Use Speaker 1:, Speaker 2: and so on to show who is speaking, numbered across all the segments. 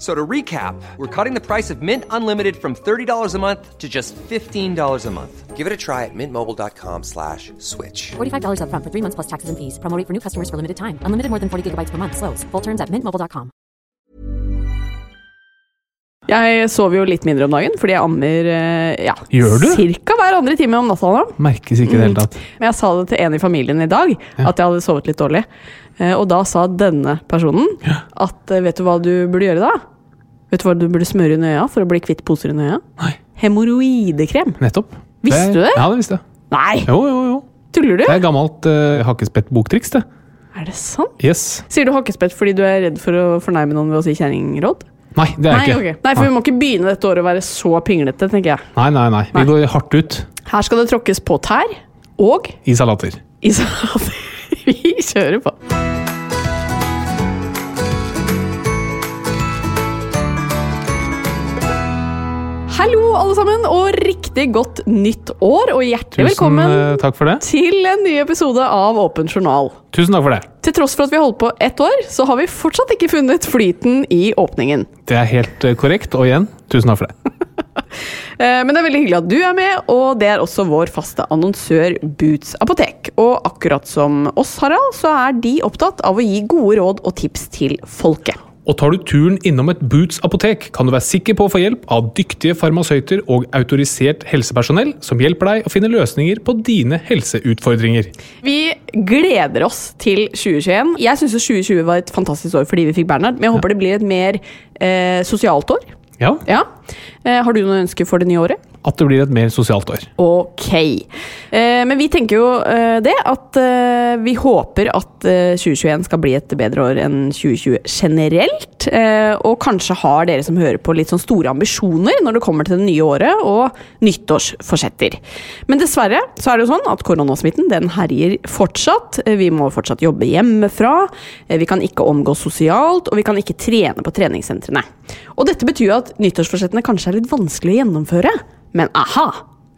Speaker 1: So to recap, we're cutting the price of Mint Unlimited from $30 a month to just $15 a month. Give it a try at mintmobile.com slash switch.
Speaker 2: $45 upfront for three months plus taxes and fees. Promoting for new customers for limited time. Unlimited more than 40 gigabytes per month. Slows. Full terms at mintmobile.com.
Speaker 3: Jeg sover jo litt mindre om dagen, fordi jeg ammer eh, ja,
Speaker 4: Gjør du?
Speaker 3: cirka hver andre time om natta nå.
Speaker 4: Merkes ikke i det hele tatt.
Speaker 3: Men jeg sa det til en i familien i dag, at jeg hadde sovet litt dårlig. Eh, Og da sa denne personen at eh, vet du hva du burde gjøre da? Vet du hva du burde smøre under øya for å bli kvitt poser under øya?
Speaker 4: Nei.
Speaker 3: Hemoroidekrem.
Speaker 4: Nettopp.
Speaker 3: Visste du det?
Speaker 4: Ja, det visste jeg.
Speaker 3: Nei,
Speaker 4: Jo, jo, jo.
Speaker 3: tuller du?
Speaker 4: Det er gammelt uh, hakkespett-boktriks, det.
Speaker 3: Er det sant?
Speaker 4: Yes.
Speaker 3: Sier du hakkespett fordi du er redd for å fornærme noen ved å si kjerringråd?
Speaker 4: Nei, det er
Speaker 3: Nei,
Speaker 4: ikke.
Speaker 3: Nei, for vi må ikke begynne dette året å være så pinglete, tenker jeg.
Speaker 4: Nei, nei, nei. Vi
Speaker 3: Nei.
Speaker 4: går hardt ut
Speaker 3: Her skal det tråkkes på tær og
Speaker 4: i salater.
Speaker 3: i salater. Vi kjører på. Hallo, alle sammen, og riktig godt nytt år, og hjertelig
Speaker 4: Tusen
Speaker 3: velkommen
Speaker 4: eh, takk for det.
Speaker 3: til en ny episode av Åpen journal.
Speaker 4: Tusen takk for det.
Speaker 3: Til tross for at vi har holdt på ett år, så har vi fortsatt ikke funnet flyten i åpningen.
Speaker 4: Det er helt eh, korrekt. Og igjen, tusen takk for det.
Speaker 3: Eh, Men det er veldig hyggelig at du er med, og det er også vår faste annonsør Boots apotek. Og akkurat som oss, Harald, så er de opptatt av å gi gode råd og tips til folket.
Speaker 4: Og tar du turen innom et Boots apotek, kan du være sikker på å få hjelp av dyktige farmasøyter og autorisert helsepersonell som hjelper deg å finne løsninger på dine helseutfordringer.
Speaker 3: Vi gleder oss til 2021. Jeg syns 2020 var et fantastisk år fordi vi fikk Bernhard, men jeg håper det blir et mer eh, sosialt år.
Speaker 4: Ja,
Speaker 3: Ja. Eh, har du noen ønsker for det nye året?
Speaker 4: At det blir et mer sosialt år.
Speaker 3: Ok. Eh, men vi tenker jo eh, det at eh, vi håper at eh, 2021 skal bli et bedre år enn 2020 generelt. Eh, og kanskje har dere som hører på litt sånn store ambisjoner når det kommer til det nye året og nyttårsforsetter. Men dessverre så er det jo sånn at koronasmitten den herjer fortsatt. Eh, Vi må fortsatt jobbe hjemmefra. Eh, vi kan ikke omgås sosialt, og vi kan ikke trene på treningssentrene. Og dette betyr jo at nyttårsforsettene kanskje er litt vanskelig å gjennomføre. Men aha!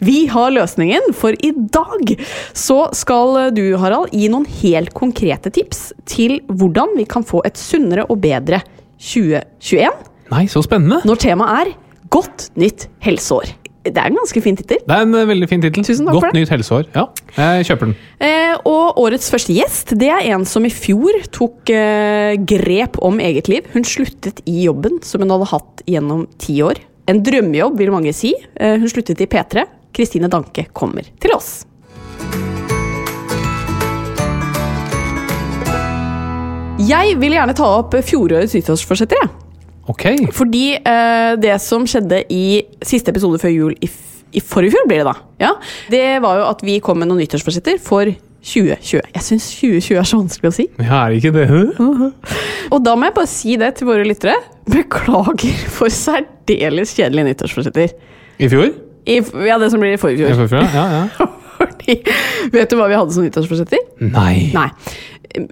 Speaker 3: Vi har løsningen, for i dag så skal du, Harald, gi noen helt konkrete tips til hvordan vi kan få et sunnere og bedre 2021
Speaker 4: Nei, så spennende!
Speaker 3: når temaet er Godt nytt helseår. Det er en ganske fin tittel.
Speaker 4: Det er en eh, veldig fin tittel.
Speaker 3: Tusen for
Speaker 4: Godt nytt helseår. Ja, jeg kjøper den.
Speaker 3: Eh, og årets første gjest det er en som i fjor tok eh, grep om eget liv. Hun sluttet i jobben som hun hadde hatt gjennom ti år. En drømmejobb, vil mange si. Eh, hun sluttet i P3. Kristine Danke kommer til oss. Jeg vil gjerne ta opp fjorårets nyttårsforsetter. Jeg.
Speaker 4: Ok.
Speaker 3: Fordi eh, det som skjedde i siste episode før jul i, i forrige fjor, blir det da, ja, det var jo at vi kom med noen nyttårsforsetter for 2020. Jeg syns 2020 er så vanskelig å si.
Speaker 4: Ja, er det ikke det?
Speaker 3: Og da må jeg bare si det til våre lyttere. Beklager for særdeles kjedelige nyttårsforsetter.
Speaker 4: I fjor?
Speaker 3: I, ja, det som blir i forrige fjor.
Speaker 4: I
Speaker 3: fjor.
Speaker 4: ja, ja.
Speaker 3: Fordi, vet du hva vi hadde som nyttårsforsetter?
Speaker 4: Nei.
Speaker 3: Nei.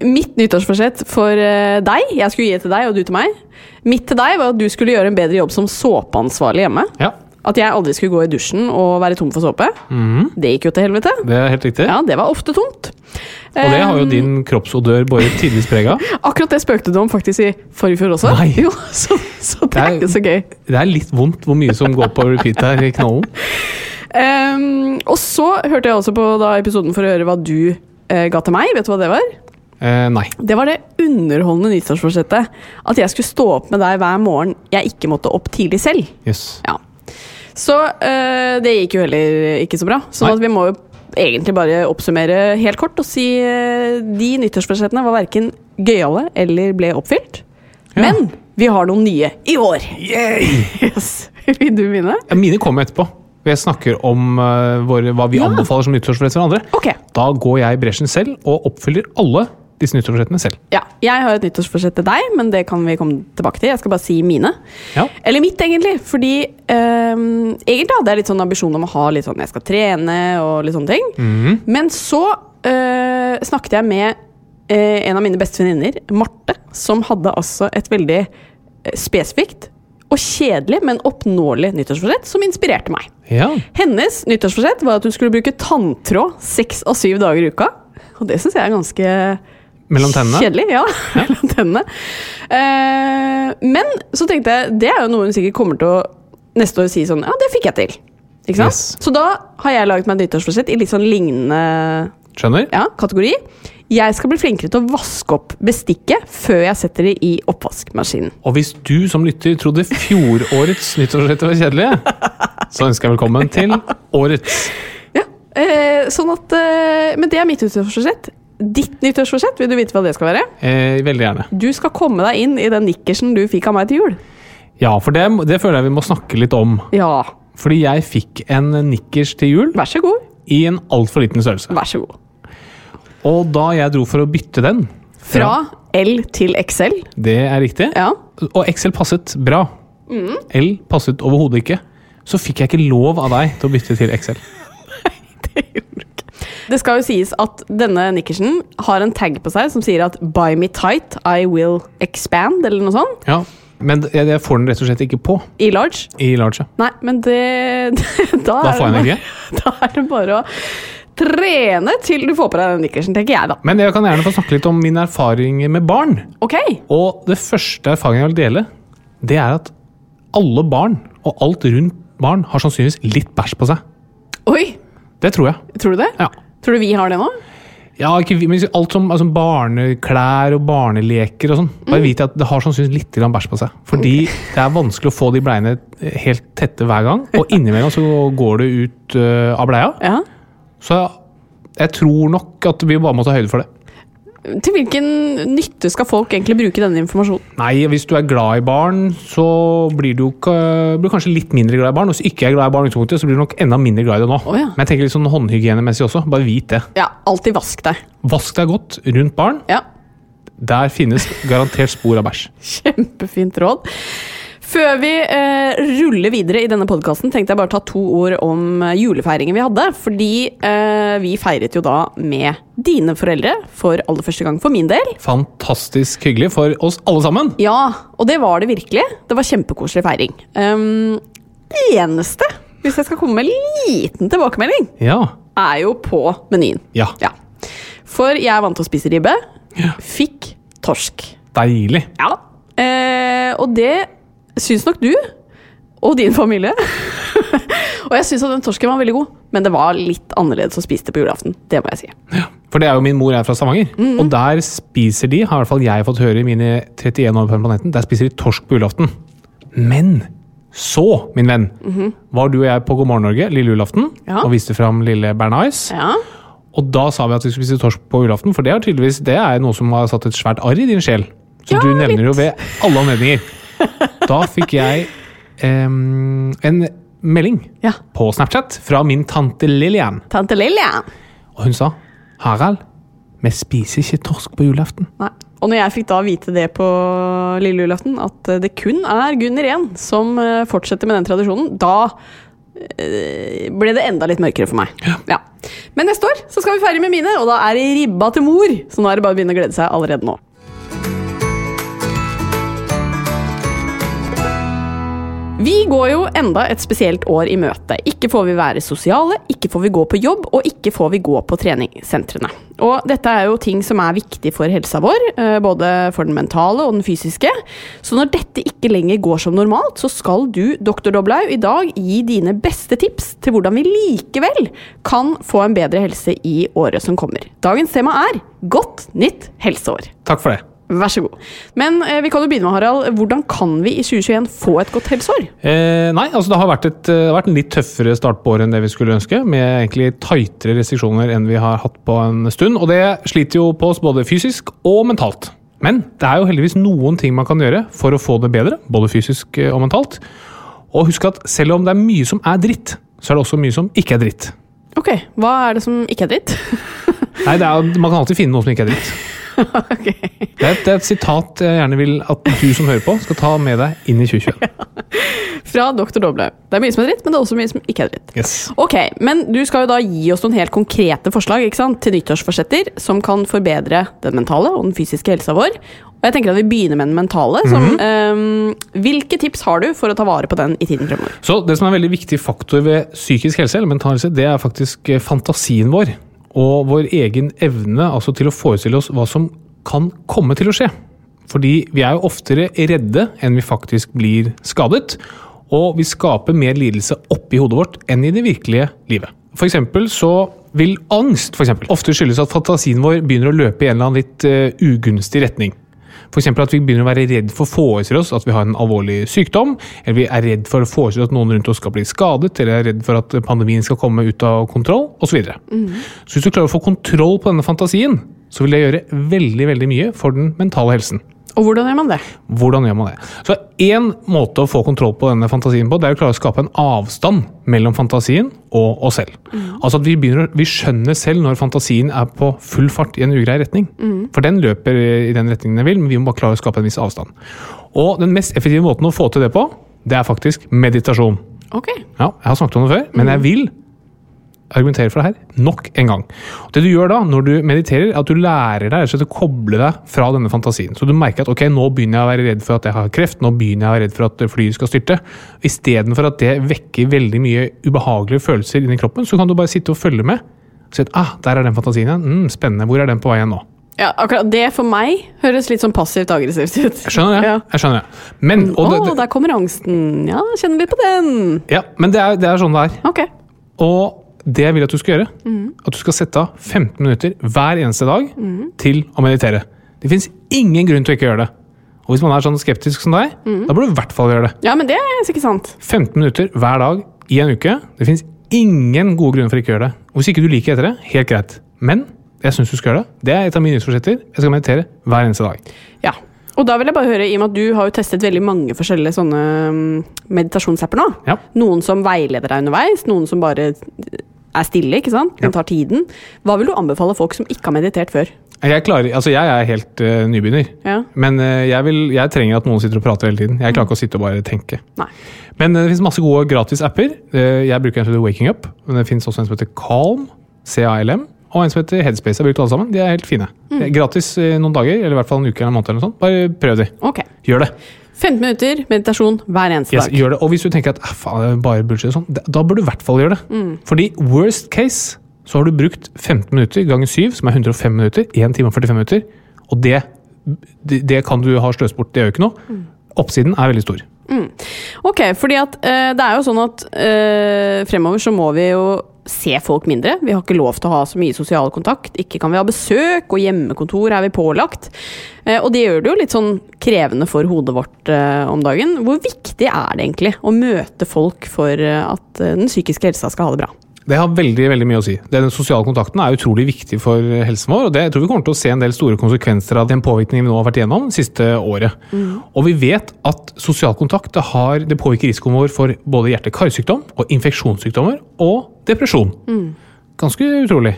Speaker 3: Mitt nyttårsforsett for eh, deg, jeg skulle gi det til deg og du til meg. Mitt til deg var at du skulle gjøre en bedre jobb som såpeansvarlig hjemme.
Speaker 4: Ja.
Speaker 3: At jeg aldri skulle gå i dusjen og være tom for såpe.
Speaker 4: Mm.
Speaker 3: Det gikk jo til helvete.
Speaker 4: Det er helt riktig.
Speaker 3: Ja, det var ofte tomt.
Speaker 4: Og det har jo din kroppsodør båret tidvis preg av.
Speaker 3: Akkurat det spøkte du om faktisk i forrige fjor også.
Speaker 4: Nei.
Speaker 3: Jo, så, så det
Speaker 4: Det
Speaker 3: er
Speaker 4: er-
Speaker 3: ikke så gøy.
Speaker 4: Det er litt vondt hvor mye som går på repeat her i knollen.
Speaker 3: Um, og så hørte jeg også på da episoden for å høre hva du uh, ga til meg. Vet du hva det var?
Speaker 4: Eh, nei.
Speaker 3: Det var det underholdende nyttårsforsettet. At jeg skulle stå opp med deg hver morgen jeg ikke måtte opp tidlig selv.
Speaker 4: Yes.
Speaker 3: Ja. Så uh, det gikk jo heller ikke så bra. Så sånn vi må jo egentlig bare oppsummere helt kort og si uh, de nyttårsforsettene var verken gøyale eller ble oppfylt.
Speaker 4: Ja.
Speaker 3: Men vi har noen nye i år. Yes. Vil du begynne?
Speaker 4: Ja, Mine kommer etterpå. Jeg snakker om uh, våre, hva vi
Speaker 3: Ja.
Speaker 4: anbefaler som nyttårsforsett for andre.
Speaker 3: Ok.
Speaker 4: Da går jeg i bresjen selv og oppfyller alle disse nyttårsforsettene selv.
Speaker 3: Ja, jeg har et nyttårsforsett til deg, men det kan vi komme tilbake til. Jeg skal bare si mine.
Speaker 4: Ja.
Speaker 3: Eller mitt, egentlig. Fordi um, egentlig hadde jeg litt sånn ambisjon om å ha litt sånn jeg skal trene og litt sånne ting.
Speaker 4: Mm.
Speaker 3: Men så uh, snakket jeg med uh, en av mine beste venninner, Marte, som hadde altså et veldig eh, spesifikt og kjedelig, men oppnåelig nyttårsforsett som inspirerte meg.
Speaker 4: Ja.
Speaker 3: Hennes nyttårsforsett var at hun skulle bruke tanntråd seks av syv dager i uka. Og det syns jeg er ganske
Speaker 4: Mellom tennene.
Speaker 3: Kjedelig, ja. Mellom tennene. Uh, men så tenkte jeg, det er jo noe hun sikkert kommer til å neste år si sånn Ja, det fikk jeg til. Ikke sant?
Speaker 4: Yes.
Speaker 3: Så da har jeg laget meg et nyttårsforsett i litt sånn lignende
Speaker 4: Skjønner?
Speaker 3: ja, kategori. Jeg skal bli flinkere til å vaske opp bestikket før jeg setter det i oppvaskmaskinen.
Speaker 4: Og hvis du som lytter trodde fjorårets nyttårsforsett var kjedelig, så ønsker jeg velkommen til årets.
Speaker 3: Ja, eh, sånn at eh, Men det er mitt nyttårsforsett. Ditt nyttårsforsett, vil du vite hva det skal være?
Speaker 4: Eh, veldig gjerne.
Speaker 3: Du skal komme deg inn i den nikkersen du fikk av meg til jul.
Speaker 4: Ja, for det, det føler jeg vi må snakke litt om.
Speaker 3: Ja,
Speaker 4: Fordi jeg fikk en nikkers til jul
Speaker 3: vær så god.
Speaker 4: i en altfor liten størrelse.
Speaker 3: Vær så god.
Speaker 4: Og da jeg dro for å bytte den
Speaker 3: Fra L til XL.
Speaker 4: Det er riktig.
Speaker 3: Ja.
Speaker 4: Og XL passet bra. L passet overhodet ikke. Så fikk jeg ikke lov av deg til å bytte til XL.
Speaker 3: Nei, Det skal jo sies at denne nikkersen har en tag på seg som sier at 'buy me tight, I will expand', eller noe sånt.
Speaker 4: Ja, Men jeg, får den rett og slett ikke på
Speaker 3: I large.
Speaker 4: i large. ja.
Speaker 3: Nei, men det Da,
Speaker 4: Da
Speaker 3: er
Speaker 4: får jeg
Speaker 3: det
Speaker 4: den
Speaker 3: bare- Da er det bare å trene til du får på deg den nikkersen, tenker jeg da.
Speaker 4: Men jeg kan gjerne få snakke litt om min erfaring med barn.
Speaker 3: Ok.
Speaker 4: Og det første erfaringen jeg vil dele, det er at alle barn, og alt rundt barn, har sannsynligvis litt bæsj på seg.
Speaker 3: Oi,
Speaker 4: Det tror jeg.
Speaker 3: tror du det?
Speaker 4: Ja.
Speaker 3: Tror du vi har det nå?
Speaker 4: Ja, ikke, vi- men alt som altså barneklær og barneleker og sånn. Bare vit at det har sannsynligvis litt bæsj på seg. Fordi det er vanskelig å få de bleiene helt tette hver gang. Og innimellom så går det ut uh, av bleia.
Speaker 3: Ja.
Speaker 4: Så jeg tror nok at vi bare må ta høyde for det.
Speaker 3: Til hvilken nytte skal folk egentlig bruke denne informasjonen?
Speaker 4: Nei, hvis du er glad i barn, så blir du, ikke, blir kanskje litt mindre glad i barn. Og hvis du ikke er glad i barn, så blir du nok enda mindre glad i det nå.
Speaker 3: Oh, ja.
Speaker 4: Men jeg tenker litt sånn håndhygienemessig også. Bare vit det.
Speaker 3: Ja, alltid vask deg.
Speaker 4: Vask deg godt rundt barn.
Speaker 3: Ja,
Speaker 4: Der finnes garantert spor av bæsj.
Speaker 3: Kjempefint råd. Før vi eh, ruller videre i denne podkasten, tenkte jeg bare ta to ord om eh, julefeiringen vi hadde. Fordi eh, vi feiret jo da med dine foreldre for aller første gang for min del.
Speaker 4: Fantastisk hyggelig for oss alle sammen.
Speaker 3: Ja, og det var det virkelig. Det var kjempekoselig feiring. Um, det eneste, hvis jeg skal komme med en liten tilbakemelding,
Speaker 4: Ja.
Speaker 3: er jo på menyen.
Speaker 4: Ja.
Speaker 3: Ja. For jeg er vant til å spise ribbe.
Speaker 4: Ja.
Speaker 3: Fikk torsk.
Speaker 4: Deilig.
Speaker 3: Ja. Eh, og det syns nok du. Og din familie. og jeg syns at den torsken var veldig god, men det var litt annerledes å spise det på julaften. Det må jeg si.
Speaker 4: For det er jo min mor er fra Stavanger. Og der spiser de, har i hvert fall jeg fått høre i mine 31 år på planeten, der spiser de torsk på julaften. Men så, min venn, var du og jeg på God morgen Norge lille julaften
Speaker 3: Ja.
Speaker 4: og viste fram lille Bernais.
Speaker 3: Ja.
Speaker 4: Og da sa vi at vi skulle spise torsk på julaften, for det er tydeligvis det er noe som har satt et svært arr i din sjel. Så
Speaker 3: Ja,
Speaker 4: du nevner jo ved alle anledninger. Da fikk jeg um, en melding
Speaker 3: ja.
Speaker 4: på Snapchat fra min tante Lillian.
Speaker 3: Tante Lillian.
Speaker 4: Og hun sa Harald, vi spiser ikke torsk på julaften.
Speaker 3: Nei. Og når jeg fikk da vite det på lille julaften, at det kun er Gunnar igjen som eh, fortsetter med den tradisjonen, da eh, ble det enda litt mørkere for meg. Ja. Men neste år så skal vi feire med mine, og da er det ribba til mor. Så nå er det bare å begynne å glede seg allerede nå. Vi går jo enda et spesielt år i møte. Ikke får vi være sosiale, ikke får vi gå på jobb, og ikke får vi gå på treningssentrene. Og dette er jo ting som er viktig for helsa vår, eh, både for den mentale og den fysiske. Så når dette ikke lenger går som normalt, så skal du, doktor Doblaug, i dag gi dine beste tips til hvordan vi likevel kan få en bedre helse i året som kommer. Dagens tema er Godt nytt helseår.
Speaker 4: Takk for det.
Speaker 3: Vær så god. Men eh, vi kan jo begynne med, Harald. Hvordan kan vi i 2021 få et godt helseår?
Speaker 4: Eh, nei, altså det har vært, et, det har vært en litt tøffere start på året enn det vi skulle ønske. Med egentlig tightere restriksjoner enn vi har hatt på en stund. Og det sliter jo på oss både fysisk og mentalt. Men det er jo heldigvis noen ting man kan gjøre for å få det bedre, både fysisk og mentalt. Og husk at selv om det er mye som er dritt, så er det også mye som ikke er dritt.
Speaker 3: Ok, Hva er det som ikke er dritt?
Speaker 4: Nei, det er, Man kan alltid finne noe som ikke er dritt.
Speaker 3: Ok.
Speaker 4: Det er, et, det er et sitat jeg gjerne vil at du som hører på, skal ta med deg inn i 2021.
Speaker 3: Fra Dr. Doble. Det er mye som er dritt, men det er også mye som ikke er dritt.
Speaker 4: Yes.
Speaker 3: Ok, Men du skal jo da gi oss noen helt konkrete forslag ikke sant, til nyttårsforsetter som kan forbedre den mentale og den fysiske helsa vår. Og jeg tenker at Vi begynner med den mentale. Som, ehm, hvilke tips har du for å ta vare på den i tiden fremover?
Speaker 4: Så Det som er en veldig viktig faktor ved psykisk helse, eller mental helse, det er faktisk eh, fantasien vår. Og vår egen evne altså til å forestille oss hva som kan komme til å skje. Fordi vi er jo oftere redde enn vi faktisk blir skadet. Og vi skaper mer lidelse oppi hodet vårt enn i det virkelige livet. For så vil angst for eksempel, ofte skyldes at fantasien vår begynner å løpe i en eller annen litt eh, ugunstig retning. F.eks. at vi begynner å være redd for å forestille oss at vi har en alvorlig sykdom, eller vi er redd for å forestille at noen rundt oss skal bli skadet, eller er redd for at pandemien skal komme ut av kontroll, osv. Så, videre. så hvis du klarer å få kontroll på denne fantasien, så vil det gjøre veldig veldig mye for den mentale helsen.
Speaker 3: Og hvordan gjør man det?
Speaker 4: Hvordan gjør man det? Så Én måte å få kontroll på denne fantasien på, det er å klare å skape en avstand mellom fantasien og oss selv. Altså at vi, begynner, vi skjønner selv når fantasien er på full fart i en ugrei retning. For den løper i den retningen den vil, men vi må bare klare å skape en viss avstand. Og den mest effektive måten å få til det på, det er faktisk meditasjon.
Speaker 3: Ok.
Speaker 4: Ja, jeg har snakket om det før, men jeg vil argumentere for det her nok en gang. Og det du gjør da, når du mediterer, er at du lærer deg å koble deg fra denne fantasien. Så du merker at ok, nå begynner jeg å være redd for at jeg har kreft, nå begynner jeg å være redd for at flyet skal styrte. Istedenfor at det vekker veldig mye ubehagelige følelser inni kroppen, så kan du bare sitte og følge med. Og si at ah, der er den fantasien igjen. Mm, spennende. Hvor er den på vei igjen nå?
Speaker 3: Ja, akkurat Det for meg høres litt sånn passivt aggressivt ut.
Speaker 4: Jeg skjønner det.
Speaker 3: Ja.
Speaker 4: jeg skjønner det. Men,
Speaker 3: Å,
Speaker 4: det, det,
Speaker 3: der kommer angsten. Ja, kjenner vi på den.
Speaker 4: ja, men det, er, det er sånn det er.
Speaker 3: Okay.
Speaker 4: Og det jeg vil at du skal gjøre, at du skal sette av 15 minutter hver eneste dag til å meditere. Det fins ingen grunn til å ikke gjøre det. Og hvis man er sånn skeptisk som deg, da burde du i hvert fall gjøre det.
Speaker 3: Ja, men det er ikke sant.
Speaker 4: 15 minutter hver dag i en uke. Det fins ingen gode grunner for ikke å gjøre det. Og hvis ikke du liker etter det, helt greit. Men jeg syns du skal gjøre det. Det er et av mine nyttårsforsetter. Jeg skal meditere hver eneste dag.
Speaker 3: Ja. Og da vil jeg bare høre, i og med at du har jo testet veldig mange forskjellige sånne mm, meditasjonsapper nå.
Speaker 4: Ja.
Speaker 3: Noen som veileder deg underveis, noen som bare er stille, ikke sant? Den tar tiden. Hva vil du anbefale folk som ikke har meditert før?
Speaker 4: Jeg, klarer, altså jeg er helt uh, nybegynner,
Speaker 3: Ja.
Speaker 4: men uh, jeg, vil, jeg trenger at noen sitter og prater hele tiden. Jeg klarer ikke å sitte og bare tenke.
Speaker 3: Nei.
Speaker 4: Men uh, det finnes masse gode gratis-apper. Eh, Jeg bruker en som heter Waking Up, men det finnes også en som heter Calm, C-A-L-M, og en som heter Headspace. Jeg har brukt alle sammen. De er helt fine. Det er gratis noen dager, eller i hvert fall en uke eller en måned. eller noe sånt. Bare prøv de.
Speaker 3: Ok.
Speaker 4: Gjør det.
Speaker 3: 15 minutter meditasjon hver eneste
Speaker 4: Yes,
Speaker 3: dag.
Speaker 4: gjør det. Og hvis du tenker at "Ah, faen, det er bare bullshit, sånn, da- bør du i hvert fall gjøre det. Fordi worst case så har du brukt 15 minutter ganger 7, som er 105 minutter. 1 time og 45 minutter. Og det, det, det kan du ha sløst bort. Det gjør jo ikke noe. Oppsiden er veldig stor.
Speaker 3: Ok, fordi at øh, det er jo sånn at øh, fremover så må vi jo se folk mindre. Vi har ikke lov til å ha så mye sosial kontakt. Ikke kan vi ha besøk, og hjemmekontor er vi pålagt. Eh, og det gjør det jo litt sånn krevende for hodet vårt eh, om dagen. Hvor viktig er det egentlig å møte folk for eh, at den psykiske helsa skal ha det bra?
Speaker 4: Det har veldig veldig mye å si. Den sosiale kontakten er utrolig viktig for helsen vår. og det, Jeg tror vi kommer til å se en del store konsekvenser av den påvirkningen vi nå har vært igjennom det siste året. Og vi vet at sosial kontakt det har, det påvirker risikoen vår for både hjerte-karsykdom og infeksjonssykdommer og depresjon. Ganske utrolig.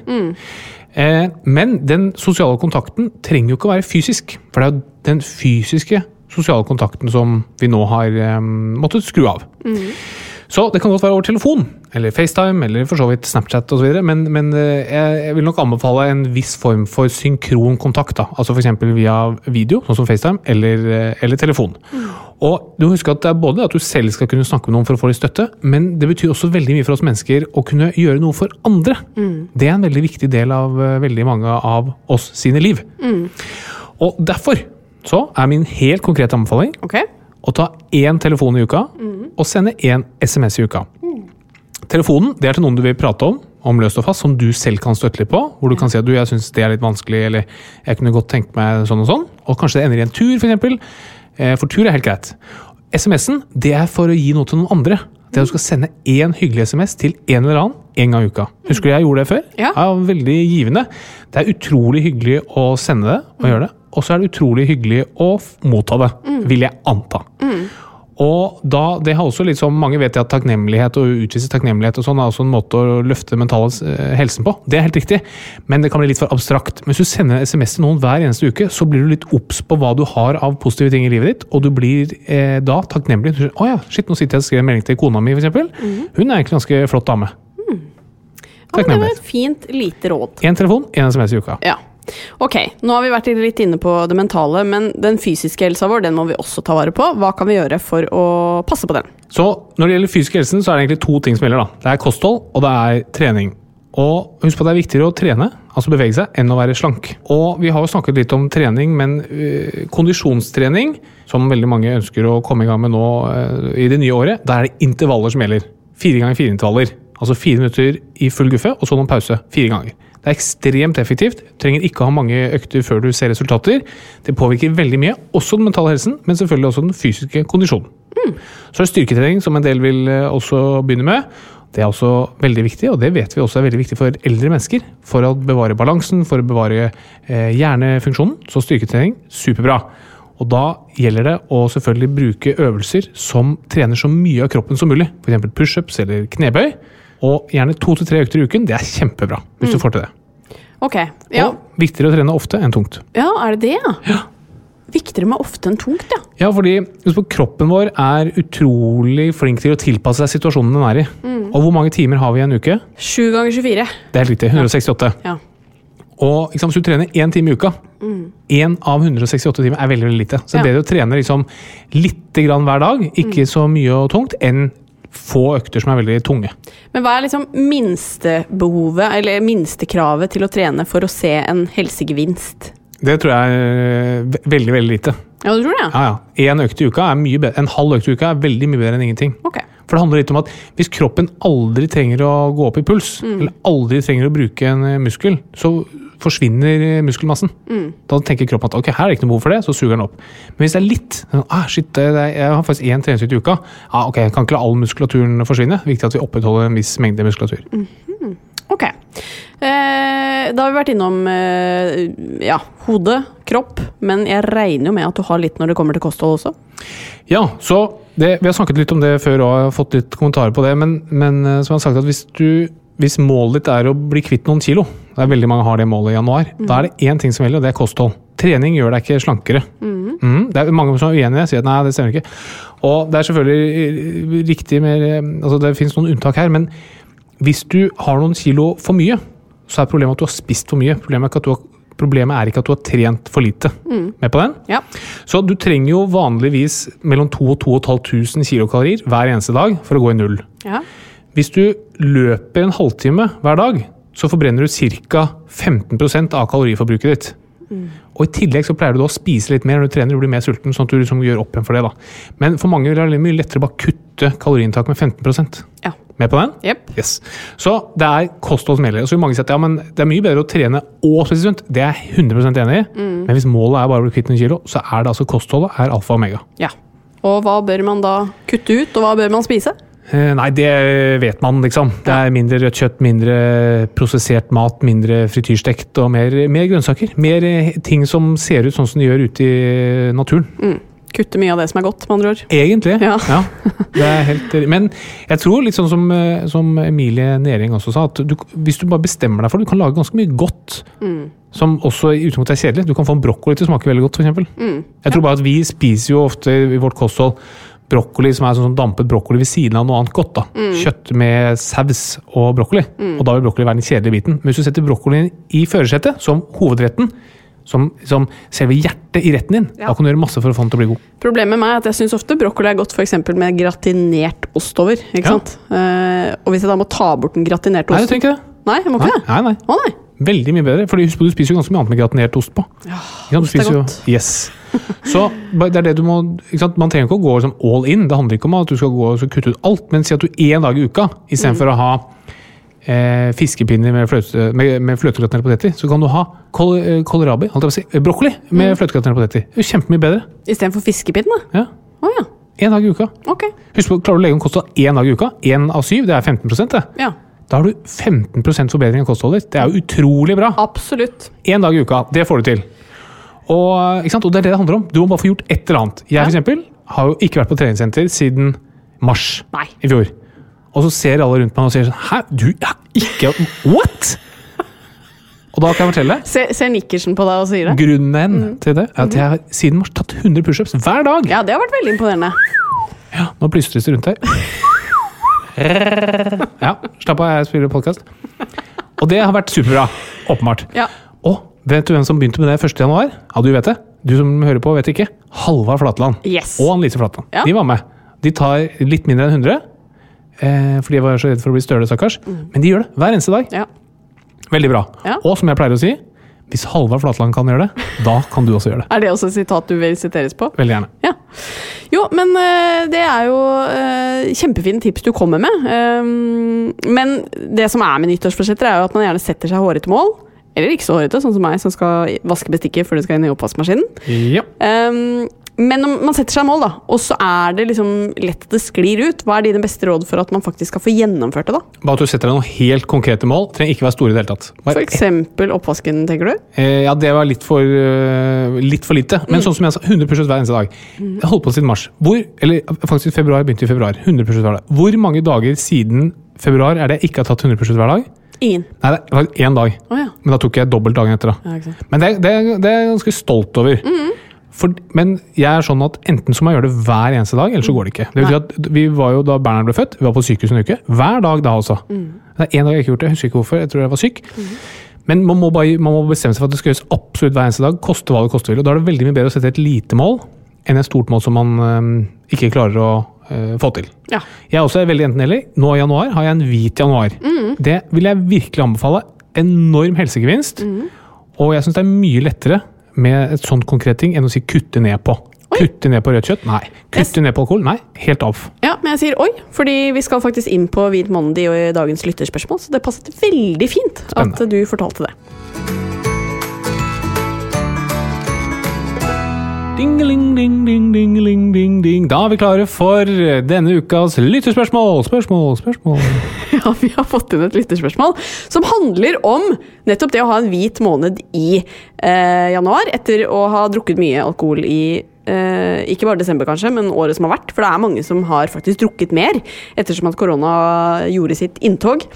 Speaker 4: Eh, men den sosiale kontakten trenger jo ikke å være fysisk. For det er jo den fysiske sosiale kontakten som vi nå har eh, måttet skru av. Så det kan godt være over telefon, eller FaceTime, eller for så vidt Snapchat osv. Men, men eh, jeg vil nok anbefale en viss form for synkron kontakt. da, altså F.eks. via video, sånn som FaceTime, eller, eh, eller telefon. Og du må huske at Det er både at du selv skal kunne snakke med noen for å få litt støtte, men det betyr også veldig mye for oss mennesker å kunne gjøre noe for andre. Det er en veldig viktig del av eh, veldig mange av oss sine liv. Og derfor så er min helt konkrete anbefaling
Speaker 3: Ok?
Speaker 4: Å ta én telefon i uka og sende én SMS i uka. Telefonen det er til noen du vil prate om, om løst og fast, som du selv kan støtte litt på. Hvor du kan si at du, jeg syns det er litt vanskelig, eller jeg kunne godt tenkt meg sånn og sånn. Og kanskje det ender i en tur, f.eks. eksempel, For tur er helt greit. SMS-en det er for å gi noe til noen andre. Det er at du skal sende én hyggelig SMS til en eller annen en gang i uka. Husker du jeg gjorde det før?
Speaker 3: Ja.
Speaker 4: Det er Veldig givende. Det er utrolig hyggelig å sende det og gjøre det. Og så er det utrolig hyggelig å motta det, vil jeg anta. Og da, det har også litt sånn Mange vet at takknemlighet og utvise takknemlighet og sånn er også en måte å løfte mentale eh, helsen på. Det er helt riktig, men det kan bli litt for abstrakt. Men hvis du sender en SMS til noen hver eneste uke, så blir du litt obs på hva du har av positive ting i livet ditt, og du blir eh, da takknemlig. Du sier, ja, shit, nå sitter jeg og skriver en melding til kona mi, f.eks. Hun er egentlig en ganske flott dame.
Speaker 3: Ja, men det var et fint, lite råd.
Speaker 4: Én telefon, én SMS i uka.
Speaker 3: Ja. Ok, nå har vi vært litt inne på det mentale, men den fysiske helsa vår den må vi også ta vare på. Hva kan vi gjøre for å passe på den?
Speaker 4: Så når det gjelder fysisk helsen, så er det egentlig to ting som gjelder. da. Det er kosthold, og det er trening. Og husk på at det er viktigere å trene, altså bevege seg, enn å være slank. Og vi har jo snakket litt om trening, men øh, kondisjonstrening, som veldig mange ønsker å komme i gang med nå øh, i det nye året, da er det intervaller som gjelder. Fire ganger fire intervaller. Altså fire minutter i full guffe, og så noen pause. Fire ganger. Det er ekstremt effektivt. Du trenger ikke ha mange økter før du ser resultater. Det påvirker veldig mye, også den mentale helsen, men selvfølgelig også den fysiske kondisjonen. Så er det styrketrening, som en del vil eh, også begynne med. Det er også veldig viktig, og det vet vi også er veldig viktig for eldre mennesker. For å bevare balansen, for å bevare eh, hjernefunksjonen. Så styrketrening, superbra. Og da gjelder det å selvfølgelig bruke øvelser som trener så mye av kroppen som mulig. F.eks. pushups eller knebøy. Og gjerne to til tre økter i uken. Det er kjempebra, hvis du får til det.
Speaker 3: Ok, ja.
Speaker 4: Og viktigere å trene ofte enn tungt.
Speaker 3: ja, er det det, ja? Viktigere med ofte enn tungt, ja.
Speaker 4: Ja, fordi på, kroppen vår er utrolig flink til å tilpasse seg situasjonen den er i. Og hvor mange timer har vi i en uke?
Speaker 3: Sju ganger 24.
Speaker 4: Det er helt riktig. 168.
Speaker 3: Ja.
Speaker 4: Og liksom, hvis du trener én time i uka, én av 168 timer er veldig veldig lite. Så det er bedre å trene liksom litt grann hver dag, ikke så mye og tungt, enn få økter som er veldig tunge.
Speaker 3: Men hva er liksom minstebehovet, eller minstekravet til å trene for å se en helsegevinst?
Speaker 4: Det tror jeg er veldig, veldig lite.
Speaker 3: Ja, du tror det?
Speaker 4: Ja, ja. En, økt i uka er mye bedre. En halv økt i uka er veldig mye bedre enn ingenting.
Speaker 3: Ok.
Speaker 4: For det handler litt om at hvis kroppen aldri trenger å gå opp i puls, eller aldri trenger å bruke en eh, muskel, så forsvinner muskelmassen. muskelmassen. Da tenker kroppen at ok, her er det ikke noe behov for det, så suger den opp. Men hvis det er litt sånn, ah, shit, Jeg har faktisk én treningsøkt i uka. Ah, ok, jeg kan ikke la all muskulaturen forsvinne. Viktig at vi opprettholder en viss mengde muskulatur.
Speaker 3: Ok. Eh, da har vi vært innom eh, ja, hode, kropp, men jeg regner jo med at du har litt når det kommer til kosthold også?
Speaker 4: Ja, så det, Vi har snakket litt om det før og har fått litt kommentarer på det. Men, men eh, som jeg har sagt at hvis, du, hvis målet ditt er å bli kvitt noen kilo, det er veldig mange har det målet i januar, da er det én ting som gjelder, og det er kosthold. Trening gjør deg ikke slankere. Mm, det er mange som er uenige, sier at nei, det stemmer ikke. Og det er selvfølgelig riktig med altså Det finnes noen unntak her, men hvis du har noen kilo for mye, så er problemet at du har spist for mye. Problemet er ikke at du har, problemet er ikke at du har trent for lite. Med på den?
Speaker 3: Ja.
Speaker 4: Så du trenger jo vanligvis mellom 2000 og 2500 kilokalorier hver eneste dag for å gå i null.
Speaker 3: ja.
Speaker 4: Hvis du løper en halvtime hver dag, så forbrenner du ca. 15% av kaloriforbruket ditt. Og I tillegg så pleier du da å spise litt mer når du trener, du blir mer sulten. sånn at du liksom gjør opp igjen for det da. Men for mange vil det være mye lettere å bare kutte kaloriinntaket med 15%
Speaker 3: ja.
Speaker 4: Med på den?
Speaker 3: Yep.
Speaker 4: Yes. Så det er kosthold som gjelder. Og så vil mange si at ja, men det er mye bedre å trene og spise sunt. Det er jeg 100% enig i. Men hvis målet er bare å bli kvitt en kilo, så er det altså kostholdet er alfa og omega.
Speaker 3: ja. Og hva bør man da kutte ut, og hva bør man spise?
Speaker 4: Eh, Nei, det vet man, liksom. Det er mindre rødt kjøtt, mindre prosessert mat, mindre frityrstekt og mer, mer grønnsaker. Mer eh, ting som ser ut sånn som de gjør ute i naturen.
Speaker 3: Kutte mye av det som er godt, med andre ord.
Speaker 4: Egentlig.
Speaker 3: Ja.
Speaker 4: det er helt, men jeg tror, litt sånn som, eh, som Emilie Næring også sa, at du, hvis du bare bestemmer deg for det, du kan lage ganske mye godt. Som også i utgangspunktet er kjedelig. Du kan få en brokkoli til å smake veldig godt, f.eks. Jeg tror bare at vi spiser jo ofte i vårt kosthold brokkoli som er sånn dampet brokkoli ved siden av noe annet godt. da. Kjøtt med saus og brokkoli. Og da vil brokkoli være den kjedelige biten. Men hvis du setter brokkolien i førersetet som hovedretten, som, som selve hjertet i retten din.
Speaker 3: Ja.
Speaker 4: Da kan du gjøre masse for å få den til å bli god.
Speaker 3: Problemet med meg er at jeg syns ofte brokkoli er godt for eksempel med gratinert ost over. Ikke
Speaker 4: Ja.
Speaker 3: sant? Uh, og hvis jeg da må ta bort den gratinerte
Speaker 4: Nei, du
Speaker 3: osten
Speaker 4: trenger ikke det.
Speaker 3: Nei, jeg må
Speaker 4: Nei,
Speaker 3: ikke det?
Speaker 4: nei, nei.
Speaker 3: Å nei.
Speaker 4: Veldig mye bedre. På, du spiser jo ganske mye annet med gratinert ost på. Ja. Du
Speaker 3: er
Speaker 4: spiser jo- Yes. Så det er det du må? Man trenger ikke å gå liksom all in. Det handler ikke om at du skal gå og kutte ut alt, men si at du én dag i uka, istedenfor
Speaker 3: Mm.
Speaker 4: å ha eh, fiskepinner med, fløte, med, med fløtegratinerte poteter, så kan du ha kål, eh, kålrabi, si, eh, brokkoli med
Speaker 3: Mm.
Speaker 4: fløtegratinerte poteter. Er kjempemye bedre.
Speaker 3: Istedenfor fiskepinner?
Speaker 4: Ja.
Speaker 3: Oh, ja.
Speaker 4: Én dag i uka.
Speaker 3: Okay.
Speaker 4: Husk på, Klarer du å legge om kosthold én dag i uka, én av syv, det er 15 det.
Speaker 3: Ja.
Speaker 4: Da har du 15 forbedring av kostholdet. Det er jo utrolig bra.
Speaker 3: Absolutt.
Speaker 4: Én dag i uka, det får du til. Og, og det er det det handler om. Du må bare få gjort et eller annet. Jeg for eksempel, har jo ikke vært på treningssenter siden mars
Speaker 3: Nei.
Speaker 4: i fjor. Og så ser alle rundt meg og sier sånn Hæ, du er ikke What?! Og da kan jeg fortelle
Speaker 3: Se, ser Nikkersen på deg og sier det?
Speaker 4: grunnen til det er at jeg har siden mars tatt 100 pushups hver dag.
Speaker 3: Ja, det har vært veldig imponerende.
Speaker 4: Ja, nå plystres det rundt her. Ja, slapp av, jeg spiller podkast. Og det har vært superbra. Åpenbart.
Speaker 3: Ja.
Speaker 4: Og vet du hvem som begynte med det 1. januar? Ja, du vet det. Du som hører på, vet ikke. Halvard Flatland.
Speaker 3: Yes.
Speaker 4: Og Annelise Flatland.
Speaker 3: Ja.
Speaker 4: De var med. De tar litt mindre enn 100. Eh, fordi jeg var så redd for å bli støle, stakkars. Men de gjør det hver eneste dag.
Speaker 3: Ja.
Speaker 4: Veldig bra.
Speaker 3: Mm. Ja.
Speaker 4: Og som jeg pleier å si, hvis Halvard Flatland kan gjøre det, da kan du også gjøre det.
Speaker 3: Er det også et sitat du vil siteres på?
Speaker 4: Veldig gjerne.
Speaker 3: Ja. Jo, men eh, det er jo uh, kjempefine tips du kommer med. Um, men det som er med nyttårsforsetter, er jo at man gjerne setter seg hårete mål. Eller ikke så hårete, sånn som meg, som skal vaske bestikket før det skal inn i oppvaskmaskinen.
Speaker 4: Ja.
Speaker 3: Um, men om man setter seg mål, da, og så er det liksom lett at det sklir ut, hva er dine beste råd for at man faktisk skal få gjennomført det? da?
Speaker 4: Bare at du setter deg noen helt konkrete mål. Trenger ikke være store i det hele tatt. Bare
Speaker 3: For eksempel oppvasken, tenker du?
Speaker 4: Eh, ja, det var litt for, uh, litt for lite. Men sånn som jeg sa, 100 pushups hver eneste dag. Jeg holdt på siden mars. Hvor, eller faktisk februar, begynte i februar. 100 pushups hver dag. Hvor mange dager siden februar er det jeg ikke har tatt 100 pushups hver dag?
Speaker 3: Ingen.
Speaker 4: Nei, det var én dag.
Speaker 3: Oh, ja.
Speaker 4: Men da tok jeg dobbelt dagen etter. da.
Speaker 3: ja.
Speaker 4: Men det, det, det er jeg ganske stolt over. For, men jeg er sånn at enten så må jeg gjøre det hver eneste dag, eller så går det ikke. Det vil si at vi var jo Da Bernhard ble født, vi var på sykehus en uke. Hver dag da også. Det er én dag jeg ikke har gjort det, jeg husker ikke hvorfor. Jeg tror jeg var syk. Men man må, bare, man må bestemme seg for at det skal gjøres absolutt hver eneste dag. Koste hva det koste vil. Og da er det veldig mye bedre å sette et lite mål enn et stort mål som man øhm, ikke klarer å øh, få til.
Speaker 3: Ja.
Speaker 4: Jeg er også veldig enten-eller. Nå i januar har jeg en hvit januar. Det vil jeg virkelig anbefale. Enorm helsegevinst. Og jeg syns det er mye lettere med et sånt konkret ting enn å si kutte ned på. Kutte ned på rødt kjøtt? Nei. Kutte ned på alkohol? Nei. Helt av.
Speaker 3: Ja, men jeg sier oi, fordi vi skal faktisk inn på Hvit mandag i dagens lytterspørsmål, så det passet veldig fint
Speaker 4: Spennende.
Speaker 3: at du fortalte det.
Speaker 4: Dingeling, ding, ding, dingeling, ding, ding. Da er vi klare for denne ukas lytterspørsmål. Spørsmål, spørsmål.
Speaker 3: Ja, vi har fått inn et lytterspørsmål som handler om nettopp det å ha en hvit måned i eh, januar, etter å ha drukket mye alkohol i eh, ikke bare desember, kanskje, men året som har vært. For det er mange som har faktisk drukket mer ettersom at korona gjorde sitt inntog.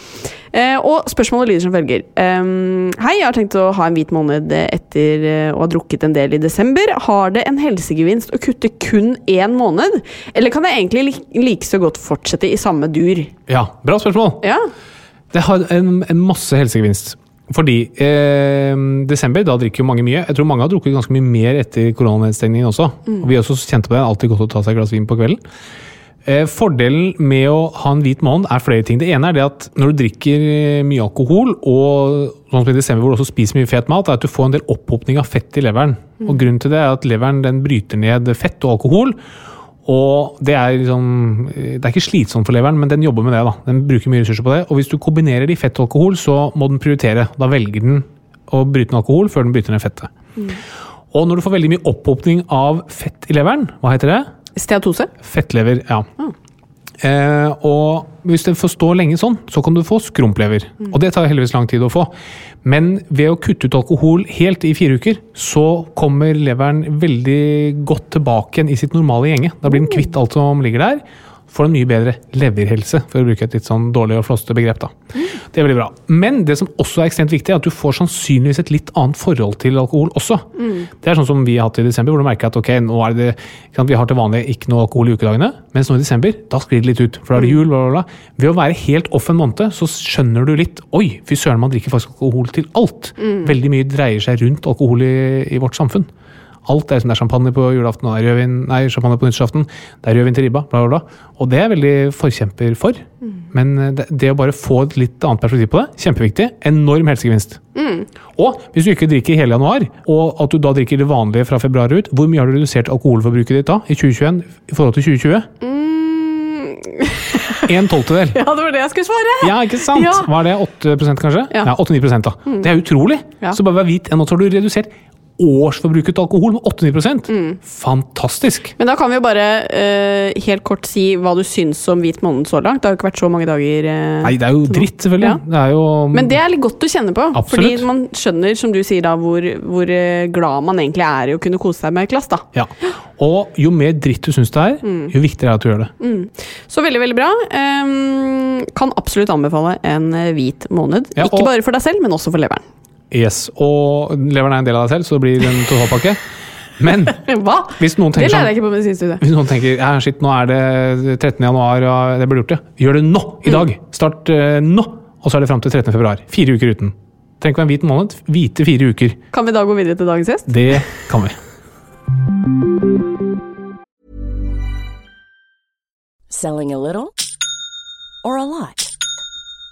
Speaker 3: Eh, og spørsmålet lyder som følger. Ehm, hei, jeg har tenkt å ha en hvit måned etter å ha drukket en del i desember. Har det en helsegevinst å kutte kun én måned? Eller kan jeg egentlig like, like så godt fortsette i samme dur?
Speaker 4: Ja, bra spørsmål.
Speaker 3: Ja.
Speaker 4: Det har en, en masse helsegevinst. Fordi eh, desember, da drikker jo mange mye. Jeg tror mange har drukket ganske mye mer etter koronanedstengningen også. Og vi også kjente på det. Alltid godt å ta seg et glass vin på kvelden. Eh, fordelen med å ha en hvit måned er flere ting. Det ene er det at når du drikker eh, mye alkohol, og sånn som i desember hvor du også spiser mye fet mat, er at du får en del opphopning av fett i leveren. Og grunnen til det er at leveren den bryter ned fett og alkohol. Og det er liksom Det er ikke slitsomt for leveren, men den jobber med det. da. Den bruker mye ressurser på det. Og hvis du kombinerer det i fett og alkohol, så må den prioritere. Da velger den å bryte ned alkohol før den bryter ned fettet. Og når du får veldig mye opphopning av fett i leveren, hva heter det?
Speaker 3: Steatose?
Speaker 4: Fettlever, ja. Eh, og hvis det får stå lenge sånn, så kan du få skrumplever. Og det tar heldigvis lang tid å få. Men ved å kutte ut alkohol helt i fire uker, så kommer leveren veldig godt tilbake igjen i sitt normale gjenge. Da blir den kvitt alt som ligger der. Får en mye bedre leverhelse, for å bruke et litt sånn dårlig og flåsete begrep. da. Det er veldig bra. Men det som også er ekstremt viktig, er at du får sannsynligvis et litt annet forhold til alkohol også. Det er sånn som vi har hatt i desember, hvor du merker at ok, nå er det, sant, vi har til vanlig ikke noe alkohol i ukedagene, mens nå i desember, da sklir det litt ut. For da er det jul, bla, bla, bla. Ved å være helt off en måned, så skjønner du litt Oi, fy søren, man drikker faktisk alkohol til alt. Veldig mye dreier seg rundt alkohol i, i vårt samfunn. Alt er som det er champagne på julaften, og det er rødvin, nei, champagne på nyttårsaften, det er rødvin til ribba, bla, bla, bla. Og det er jeg veldig forkjemper for. Men eh, det, det å bare få et litt annet perspektiv på det, kjempeviktig. Enorm helsegevinst. Og hvis du ikke drikker hele januar, og at du da drikker det vanlige fra februar ut, hvor mye har du redusert alkoholforbruket ditt da, i 2021 i forhold til 2020? En tolvtedel.
Speaker 3: Ja, det var det jeg skulle svare!
Speaker 4: Ja, ikke sant?
Speaker 3: Ja.
Speaker 4: Var det 8 kanskje?
Speaker 3: Ja.
Speaker 4: Ja, 8-9 da. Det er utrolig!
Speaker 3: Ja.
Speaker 4: Så bare vær hvit, nå har du redusert årsforbruket alkohol med 8-9 Fantastisk!
Speaker 3: Men da kan vi jo bare uh, helt kort si hva du syns om hvit måned så langt. Det har jo ikke vært så mange dager. Uh,
Speaker 4: Nei, det er jo dritt, selvfølgelig.
Speaker 3: Ja.
Speaker 4: Det jo
Speaker 3: Men det er litt godt å kjenne på.
Speaker 4: Absolutt.
Speaker 3: Fordi man skjønner, som du sier da, hvor, hvor eh, glad man egentlig er i å kunne kose seg med et glass. da.
Speaker 4: Ja. Og jo mer dritt du syns det er,
Speaker 3: Mm.
Speaker 4: jo viktigere er det at du gjør det.
Speaker 3: Så veldig, veldig bra. Um, kan absolutt anbefale en hvit måned.
Speaker 4: Ja,
Speaker 3: Ikke bare for deg selv, men også for leveren.
Speaker 4: Yes. Og leveren er en del av deg selv, så det blir en totalpakke. Men
Speaker 3: Hva?
Speaker 4: hvis noen
Speaker 3: Det
Speaker 4: tenker
Speaker 3: lærer
Speaker 4: sånn
Speaker 3: jeg ikke på medisinstudiet.
Speaker 4: hvis noen tenker ja, shit, nå er det 13. januar og det burde gjort det, gjør det nå! I dag! Start uh, nå! Og så er det fram til 13. februar. Fire uker uten. Trenger på en hvit måned. Hvite fire uker.
Speaker 3: Kan vi da gå videre til dagens gjest?
Speaker 4: Det kan vi.
Speaker 5: Selling a little or a lot?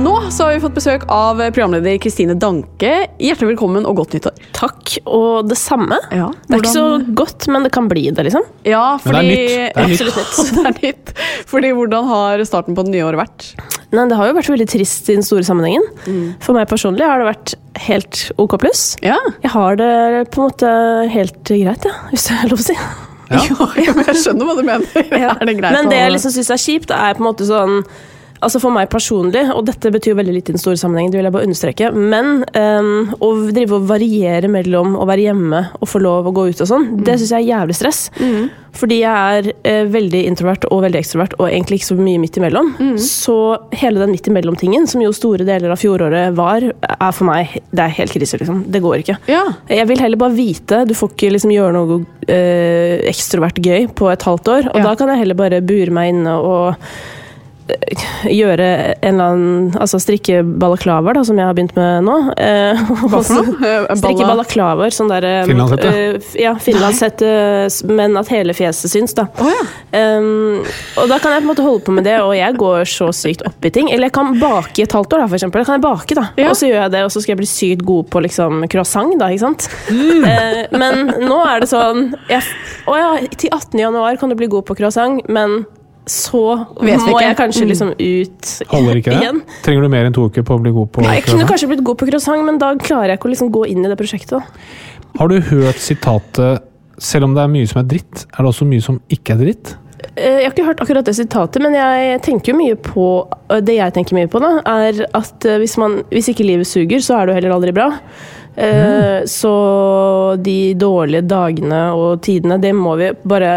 Speaker 3: Nå så har vi fått besøk av programleder Kristine Danke. Hjertelig velkommen og godt nyttår.
Speaker 6: Takk, og det samme.
Speaker 3: Ja,
Speaker 6: Det er ikke så godt, men det kan bli det, liksom.
Speaker 3: Ja,
Speaker 4: Men
Speaker 3: fordi
Speaker 4: det er nytt. Det er nytt.
Speaker 3: Absolutt det er nytt. Fordi hvordan har starten på det nye året vært?
Speaker 6: Nei, det har jo vært veldig trist i den store sammenhengen.
Speaker 3: Mm.
Speaker 6: For meg personlig har det vært helt OK pluss.
Speaker 3: Ja.
Speaker 6: Jeg har det på en måte helt greit, ja, hvis det er lov å si.
Speaker 4: Ja.
Speaker 3: ja, jeg skjønner hva du mener. Er det greit
Speaker 6: Men det jeg liksom syns er kjipt, er på en måte sånn Altså For meg personlig, og dette betyr veldig litt i den store sammenhengen, det vil jeg bare understreke, men um, å drive og variere mellom å være hjemme og få lov å gå ut og sånn,
Speaker 3: Mm.
Speaker 6: det syns jeg er jævlig stress. Fordi jeg er uh, veldig introvert og veldig ekstrovert, og egentlig ikke så mye midt imellom.
Speaker 3: Mm.
Speaker 6: Så hele den midt imellom-tingen, som jo store deler av fjoråret var, er for meg det er helt krise, liksom. Det går ikke.
Speaker 3: Ja.
Speaker 6: Jeg vil heller bare vite. Du får ikke liksom gjøre noe uh, ekstrovert gøy på et halvt år. Og
Speaker 3: Ja.
Speaker 6: da kan jeg heller bare bure meg inne og gjøre en eller annen Altså strikke balaklavaer, da, som jeg har begynt med nå. Eh,
Speaker 3: Hva for noe? Eh,
Speaker 6: Strikke balaklavaer, sånn der eh,
Speaker 4: Finlandshette?
Speaker 6: Uh, Ja, finlandshette, men at hele fjeset syns, da.
Speaker 3: Oh, ja.
Speaker 6: Um, og da kan jeg på en måte holde på med det, og jeg går så sykt opp i ting. Eller jeg kan bake i et halvt år, da, for eksempel. Da kan jeg bake, da.
Speaker 3: Ja.
Speaker 6: Og så gjør jeg det, og så skal jeg bli sykt god på liksom croissant, da, ikke sant.
Speaker 3: Mm.
Speaker 6: Uh, men nå er det sånn jeg, Å ja, til 18. januar kan du bli god på croissant, men så
Speaker 3: Vet
Speaker 6: må jeg kanskje
Speaker 3: Mm.
Speaker 6: liksom ut
Speaker 4: Holder ikke det?
Speaker 6: igjen.
Speaker 4: Trenger du mer enn to uker på å bli god på
Speaker 6: Jeg kunne kanskje blitt god på croissant, men da klarer jeg ikke å liksom gå inn i det prosjektet. da.
Speaker 4: Har du hørt sitatet 'selv om det er mye som er dritt, er det også mye som ikke er dritt'?
Speaker 6: Eh, Jeg har ikke hørt akkurat det sitatet, men jeg tenker jo mye på eh, Det jeg tenker mye på, da, er at eh, hvis, man, hvis ikke livet suger, så er det heller aldri bra. Eh, Så de dårlige dagene og tidene, det må vi bare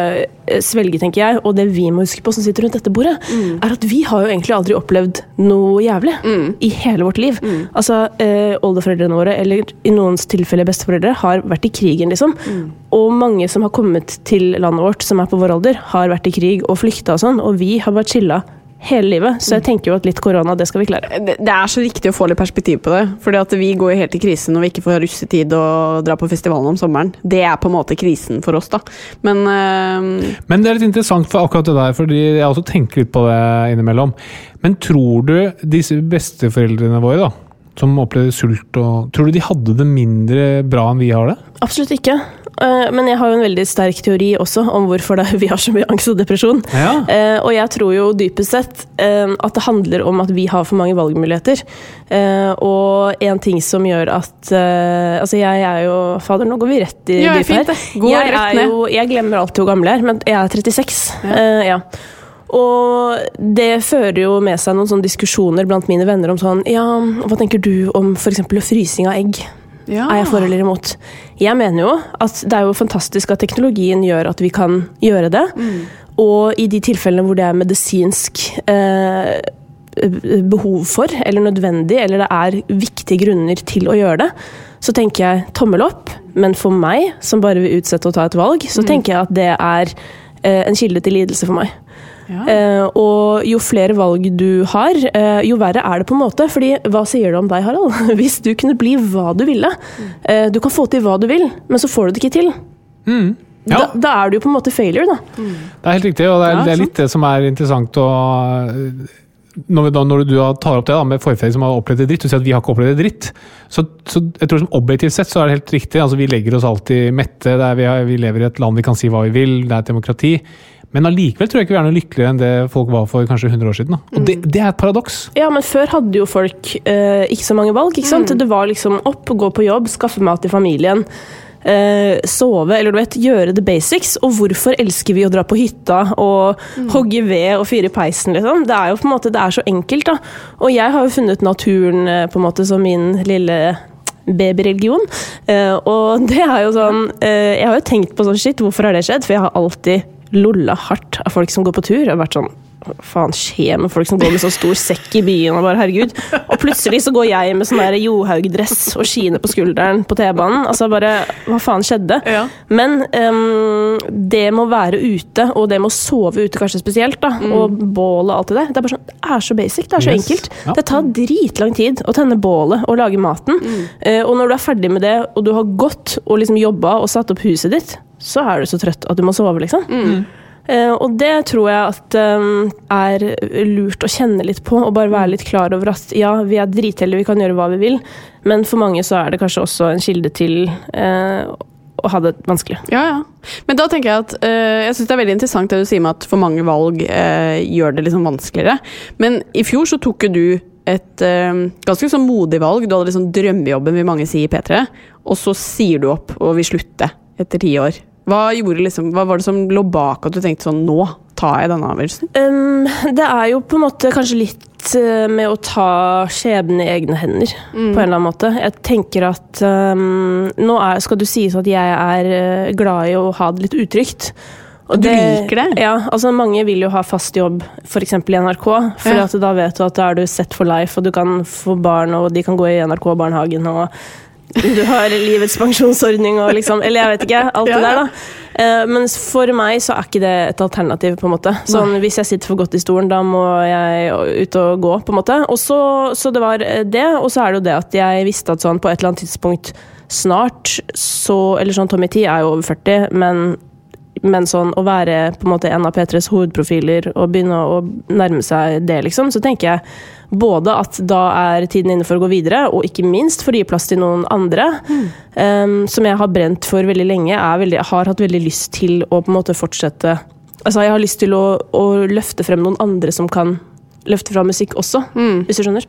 Speaker 6: eh, svelge, tenker jeg. Og det vi må huske på som sitter rundt dette bordet, er at vi har jo egentlig aldri opplevd noe jævlig i hele vårt liv. Altså, eh, Oldeforeldrene våre, eller i noens tilfelle besteforeldre, har vært i krigen, liksom. Og mange som har kommet til landet vårt, som er på vår alder, har vært i krig og flykta og sånn, og vi har vært chilla hele livet. Så jeg tenker jo at litt korona, det skal vi klare.
Speaker 3: Det det er så viktig å få litt perspektiv på det. Fordi at vi går jo helt i krise når vi ikke får russetid og dra på festivalen om sommeren. Det er på en måte krisen for oss, da. Men eh,
Speaker 4: Men det er litt interessant for akkurat det der, fordi jeg også tenker litt på det innimellom. Men tror du disse besteforeldrene våre, da, som opplevde sult og Tror du de hadde det mindre bra enn vi har det?
Speaker 6: Absolutt ikke. Eh, Men jeg har jo en veldig sterk teori også om hvorfor vi har så mye angst og depresjon.
Speaker 4: Ja.
Speaker 6: Eh, og jeg tror jo dypest sett eh, at det handler om at vi har for mange valgmuligheter. Eh, og en ting som gjør at Altså, jeg er jo Fader, nå går vi rett i
Speaker 3: Ja,
Speaker 6: dypet
Speaker 3: fint
Speaker 6: her. Jeg,
Speaker 3: rett
Speaker 6: er
Speaker 3: ned.
Speaker 6: jo, jeg glemmer alltid hvor gammel jeg er, men jeg er 36. Eh, ja. Og det fører jo med seg noen sånne diskusjoner blant mine venner om sånn Ja, hva tenker du om f.eks. frysing av egg?
Speaker 3: Ja.
Speaker 6: Er jeg for eller imot? Jeg mener jo at det er jo fantastisk at teknologien gjør at vi kan gjøre det. Og i de tilfellene hvor det er medisinsk eh, behov for, eller nødvendig, eller det er viktige grunner til å gjøre det, så tenker jeg tommel opp. Men for meg, som bare vil utsette å ta et valg, så tenker jeg at det er eh, en kilde til lidelse for meg.
Speaker 3: Ja.
Speaker 6: Eh, og jo flere valg du har, eh, jo verre er det på en måte. Fordi hva sier det om deg, Harald? Hvis du kunne bli hva du ville. Eh, du kan få til hva du vil, men så får du det ikke til.
Speaker 4: Mm. Ja,
Speaker 6: Da, da er du jo på en måte failure, da.
Speaker 4: det er helt riktig, og det er,
Speaker 3: Ja,
Speaker 4: det er litt det som er interessant å når, vi da, når du tar opp det da, med forfedre som har opplevd det dritt, du sier at vi har ikke opplevd det dritt, så, så jeg tror som objektivt sett så er det helt riktig. altså Vi legger oss alltid mette, vi, har, vi lever i et land vi kan si hva vi vil, det er et demokrati. Men allikevel tror jeg ikke vi er noe lykkeligere enn det folk var for kanskje 100 år siden. Da. Og det, det er et paradoks.
Speaker 6: Ja, men før hadde jo folk eh, ikke så mange valg. ikke sant? Det var liksom opp, gå på jobb, skaffe mat til familien. eh, sove, eller du vet, gjøre the basics. Og hvorfor elsker vi å dra på hytta og hogge ved og fyre i peisen, liksom? Det er jo på en måte, det er så enkelt, da. Og jeg har jo funnet naturen eh, på en måte som min lille babyreligion. Eh, og det er jo sånn eh, Jeg har jo tenkt på sånn shit, hvorfor har det skjedd? For jeg har alltid lolla hardt av folk som går på tur. og vært sånn faen skjer med folk som går med så stor sekk i byen? Og bare, herregud. Og plutselig så går jeg med sånn der Johaug-dress og skiene på skulderen på T-banen. Altså bare, Hva faen skjedde?
Speaker 3: Ja.
Speaker 6: Men um, det må være ute, og det må sove ute kanskje spesielt, da, og bålet og alt det der, det er bare sånn, det er så basic, det er så
Speaker 4: Yes.
Speaker 6: enkelt.
Speaker 4: Ja.
Speaker 6: Det tar dritlang tid å tenne bålet og lage maten. Eh, og når du er ferdig med det, og du har gått og liksom jobba og satt opp huset ditt, så er du så trøtt at du må sove, liksom. Eh, og det tror jeg at um, er lurt å kjenne litt på, og bare være litt klar over at ja, vi er dritheldige, vi kan gjøre hva vi vil, men for mange så er det kanskje også en kilde til eh, å ha det vanskelig.
Speaker 3: Ja, ja. Men da tenker jeg at eh, jeg synes det er veldig interessant det du sier med at for mange valg eh, gjør det liksom vanskeligere. Men i fjor så tok jo du et eh, ganske sånn modig valg. Du hadde liksom drømmejobben, vil mange si i P3, og så sier du opp og vil slutte etter ti år. Hva, gjorde liksom, hva var det som lå bak at du tenkte sånn Nå tar jeg denne avgjørelsen?
Speaker 6: Um, det er jo på en måte kanskje litt eh, med å ta skjebnen i egne hender, på en eller annen måte. Jeg tenker at um, nå er, skal du sies at jeg er eh, glad i å ha det litt utrygt. Og
Speaker 3: Du liker det?
Speaker 6: Ja, altså mange vil jo ha fast jobb, f.eks. i NRK. For
Speaker 3: Ja.
Speaker 6: da vet du at da er du set for life, og du kan få barn, og de kan gå i NRK-barnehagen. og du har livets pensjonsordning og liksom Eller jeg vet ikke. Alt det der, da. Eh, men for meg så er ikke det et alternativ, på en måte. Sånn, hvis jeg sitter for godt i stolen, da må jeg ut og gå, på en måte. Og så, så det var det, og så er det jo det at jeg visste at sånn på et eller annet tidspunkt snart så Eller sånn Tommy T er jo over 40, men men sånn å være på en måte en av P3s hovedprofiler og begynne å nærme seg det, liksom, så tenker jeg både at da er tiden inne for å gå videre, og ikke minst for å gi plass til noen andre. Mm. Um, som jeg har brent for veldig lenge. Veldig, har hatt veldig lyst til å på en måte fortsette Altså, jeg har lyst til å, å løfte frem noen andre som kan løfte fra musikk også, mm. hvis du skjønner?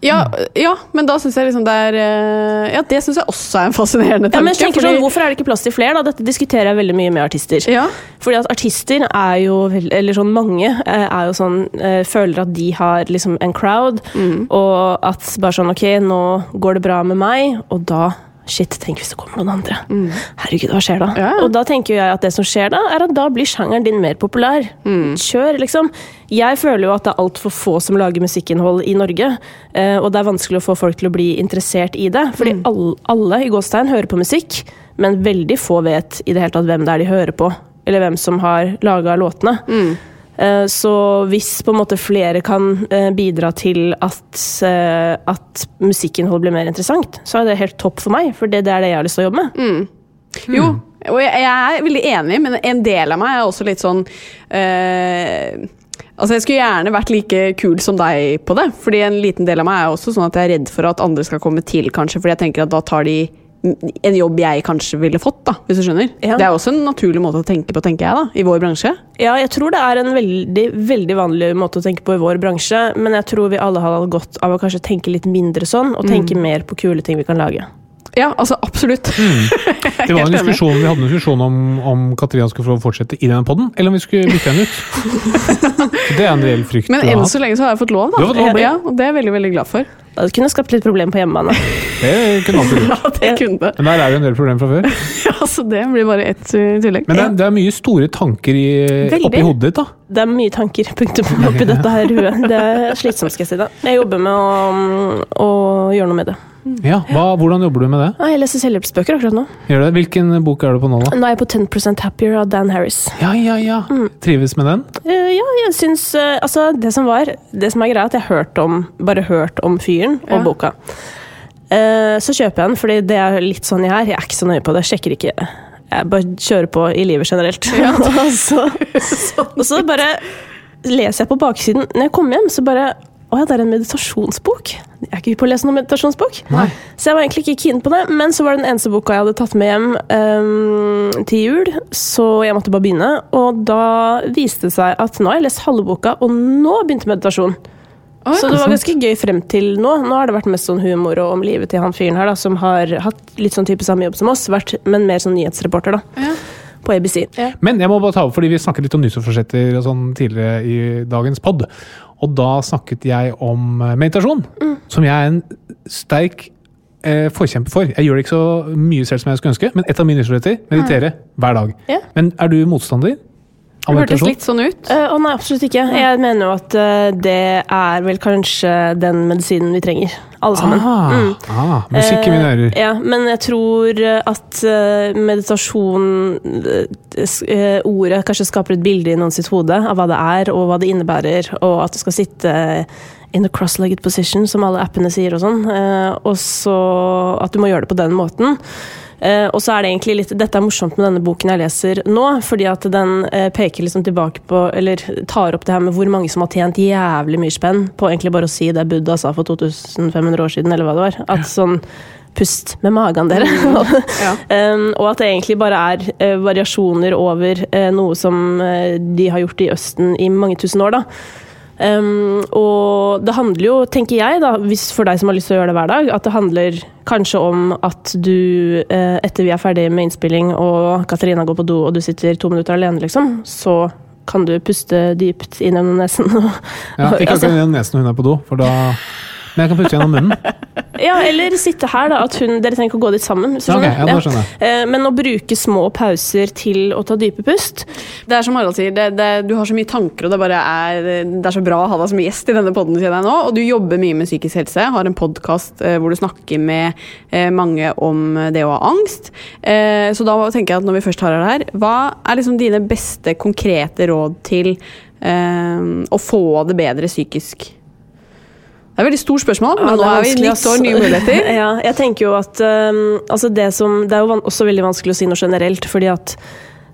Speaker 3: Ja, ja, men da syns jeg liksom det er eh, Ja, det syns jeg også er en fascinerende tanke.
Speaker 6: Ja, men jeg tenker sånn, Hvorfor er det ikke plass til flere? da? Dette diskuterer jeg veldig mye med artister.
Speaker 3: Ja.
Speaker 6: Fordi at artister er jo Eller sånn mange eh, er jo sånn eh, Føler at de har liksom en crowd, mm. og at bare sånn Ok, nå går det bra med meg, og da Shit, tenk hvis det kommer noen andre. Mm. Herregud, hva skjer da? Ja. Og da tenker jeg at det som skjer da, er at da blir sjangeren din mer populær. Mm. Kjør, liksom. Jeg føler jo at det er altfor få som lager musikkinnhold i Norge. Eh, og det er vanskelig å få folk til å bli interessert i det. Fordi mm. alle, alle i Gåstein hører på musikk, men veldig få vet i det hele tatt hvem det er de hører på. Eller hvem som har laga låtene. Mm. Eh, så hvis på en måte flere kan eh, bidra til at, eh, at musikkinnhold blir mer interessant, så er det helt topp for meg, for det, det er det jeg har lyst til å jobbe med.
Speaker 3: Mm. Jo, og jeg, er veldig enig, men en del av meg er også litt sånn øh, Altså Jeg skulle gjerne vært like kul som deg på det. Fordi en liten del av meg er også sånn at jeg er redd for at andre skal komme til, kanskje. Fordi jeg tenker at da tar de en jobb jeg kanskje ville fått, da, hvis du skjønner. Ja. Det er også en naturlig måte å tenke på, tenker jeg, da, i vår bransje.
Speaker 6: Ja, jeg tror det er en veldig, veldig vanlig måte å tenke på i vår bransje, men jeg tror vi alle har godt av å kanskje tenke litt mindre sånn, og tenke mm. mer på kule ting vi kan lage.
Speaker 3: Ja, altså absolutt. Mm.
Speaker 4: Det var en diskusjon, Vi hadde en diskusjon om, om Katrina skulle få fortsette i denne poden, eller om vi skulle bytte henne ut. det er en reell frykt.
Speaker 3: Men enn så lenge så har jeg fått lov, da.
Speaker 4: Fått lov,
Speaker 3: ja, og det er jeg veldig veldig glad for.
Speaker 6: Det kunne skapt litt problem på hjemmebane.
Speaker 4: Det kunne alltid
Speaker 3: gjort. Ja, det kunne.
Speaker 4: Men der er jo en del problemer fra før.
Speaker 3: ja, så det blir bare ett i tillegg.
Speaker 4: Men det er, det er, mye store tanker i, oppi hodet ditt, da?
Speaker 6: Det er mye tanker punktum oppi dette her huet. Det er slitsomt, skal jeg si. da. Jeg jobber med å, å gjøre noe med det.
Speaker 4: Ja, hva, Hvordan jobber du med det?
Speaker 6: Jeg leser selvhjelpsbøker akkurat nå.
Speaker 4: Gjør det? Hvilken bok er du på nå? da?
Speaker 6: Nå er jeg på 10% Happier av Dan Harris.
Speaker 4: Ja, ja, ja. Mm. Trives med den?
Speaker 6: Uh, ja, jeg syns uh, Altså, det som var Det som er greia, at jeg har hørt om, bare hørt om fyren og ja. boka. Uh, så kjøper jeg den, fordi det er litt sånn jeg er. Jeg er ikke så nøye på det. Jeg Sjekker ikke Jeg bare kjører på i livet generelt. Ja. og, så, og så bare leser jeg på baksiden. Når jeg kommer hjem, så bare å ja, det er en meditasjonsbok. Jeg er ikke på å lese noen meditasjonsbok.
Speaker 4: Nei.
Speaker 6: Så jeg var egentlig ikke keen på det, men så var det den eneste boka jeg hadde tatt med hjem um, til jul, så jeg måtte bare begynne. Og da viste det seg at nå har jeg lest halve boka, og nå begynte meditasjon. Ja. Så det var ganske gøy frem til nå. Nå har det vært mest sånn humor og om livet til han fyren her, da, som har hatt litt sånn type samme jobb som oss, vært, men mer sånn nyhetsreporter, da. Ja på ABC.
Speaker 4: Ja. Men jeg må bare ta opp, fordi vi snakket litt om nyhetsforsetter og sånn tidligere i dagens pod. Og da snakket jeg om eh, meditasjon, mm. som jeg er en sterk eh, forkjemper for. Jeg gjør det ikke så mye selv som jeg skulle ønske, men et av mine nyhetsforsetter meditere mm. hver dag.
Speaker 6: Yeah.
Speaker 4: Men er du motstander?
Speaker 3: Det hørtes litt sånn ut.
Speaker 6: Uh, oh, nei, absolutt ikke. Jeg mener jo at uh, det er vel kanskje den medisinen vi trenger. Alle sammen.
Speaker 4: Ah, mm. ah, musikk i mine ører.
Speaker 6: Uh, ja, men jeg tror at meditasjon Ordet kanskje skaper et bilde i noen sitt hode av hva det er, og hva det innebærer, og at du skal sitte in a cross-legged position, som alle appene sier og sånn. og så at du må gjøre det på den måten. Uh, og så er det egentlig litt Dette er morsomt med denne boken jeg leser nå, fordi at den uh, peker liksom tilbake på Eller tar opp det her med hvor mange som har tjent jævlig mye spenn på egentlig bare å si det Buddha sa for 2500 år siden, eller hva det var. At sånn Pust med magen, dere. Ja. um, og at det egentlig bare er uh, variasjoner over noe som de har gjort i Østen i mange tusen år, da. Um, og det handler jo, tenker jeg, da, hvis for deg som har lyst til å gjøre det hver dag, at det handler kanskje om at du, uh, etter vi er ferdig med innspilling og Katarina går på do og du sitter to minutter alene, liksom, så kan du puste dypt inn gjennom nesen.
Speaker 4: ja, ikke akkurat altså. gjennom nesen når hun er på do, for da men jeg kan puste gjennom munnen.
Speaker 6: Ja, eller sitte her, da. At hun, dere trenger ikke å gå dit sammen. hvis du
Speaker 4: Ok,
Speaker 6: skjønner.
Speaker 4: ja, skjønner jeg.
Speaker 6: Eh, Men å bruke små pauser til å ta dype pust
Speaker 3: Det er som Harald sier, det, det, du har så mye tanker, og det bare er Det er så bra å ha deg som gjest i denne nå. Og du jobber mye med psykisk helse, har en podkast eh, hvor du snakker med eh, mange om det å ha angst. Eh, så da tenker jeg at når vi først har deg her, hva er liksom dine beste konkrete råd til eh, å få det bedre psykisk? Det er et veldig stort spørsmål, men
Speaker 6: Ja,
Speaker 3: nå er vi nytt år, nye muligheter.
Speaker 6: ja, jeg tenker jo at um, altså det, som, det er jo også veldig vanskelig å si noe generelt, fordi at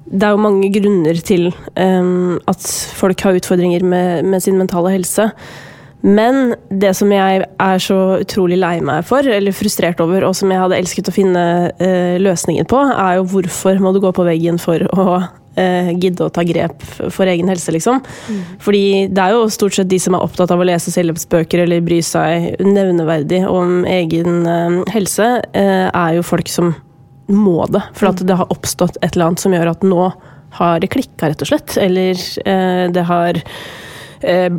Speaker 6: det er jo mange grunner til um, at folk har utfordringer med, med sin mentale helse. Men det som jeg er så utrolig lei meg for, eller frustrert over, og som jeg hadde elsket å finne uh, løsningen på, er jo hvorfor må du gå på veggen for å eh, gidde å ta grep for egen helse, liksom. Fordi det er jo stort sett de som er opptatt av å lese selvhjelpsbøker eller bry seg nevneverdig om egen eh, helse, eh, er jo folk som må det. For at det har oppstått et eller annet som gjør at nå har det klikka, rett og slett. Eller eh, det har eh,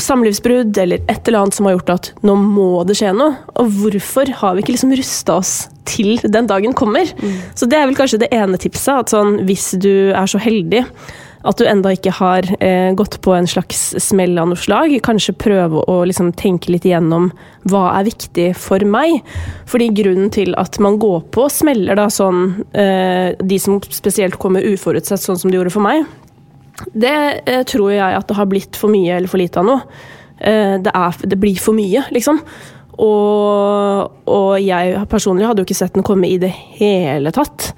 Speaker 6: samlivsbrudd eller et eller annet som har gjort at nå må det skje noe. Og hvorfor har vi ikke liksom rusta oss til den dagen kommer? Så det er vel kanskje det ene tipset. At sånn, hvis du er så heldig at du enda ikke har eh, gått på en slags smell av noe slag, kanskje prøve å liksom, tenke litt igjennom hva er viktig for meg. Fordi grunnen til at man går på smeller, da, sånn, eh, de som spesielt kommer uforutsett, sånn som det gjorde for meg, det eh, tror jeg at det har blitt for mye eller for lite av nå. Eh, det, er, det blir for mye, liksom. Og, og jeg personlig hadde jo ikke sett den komme i det hele tatt.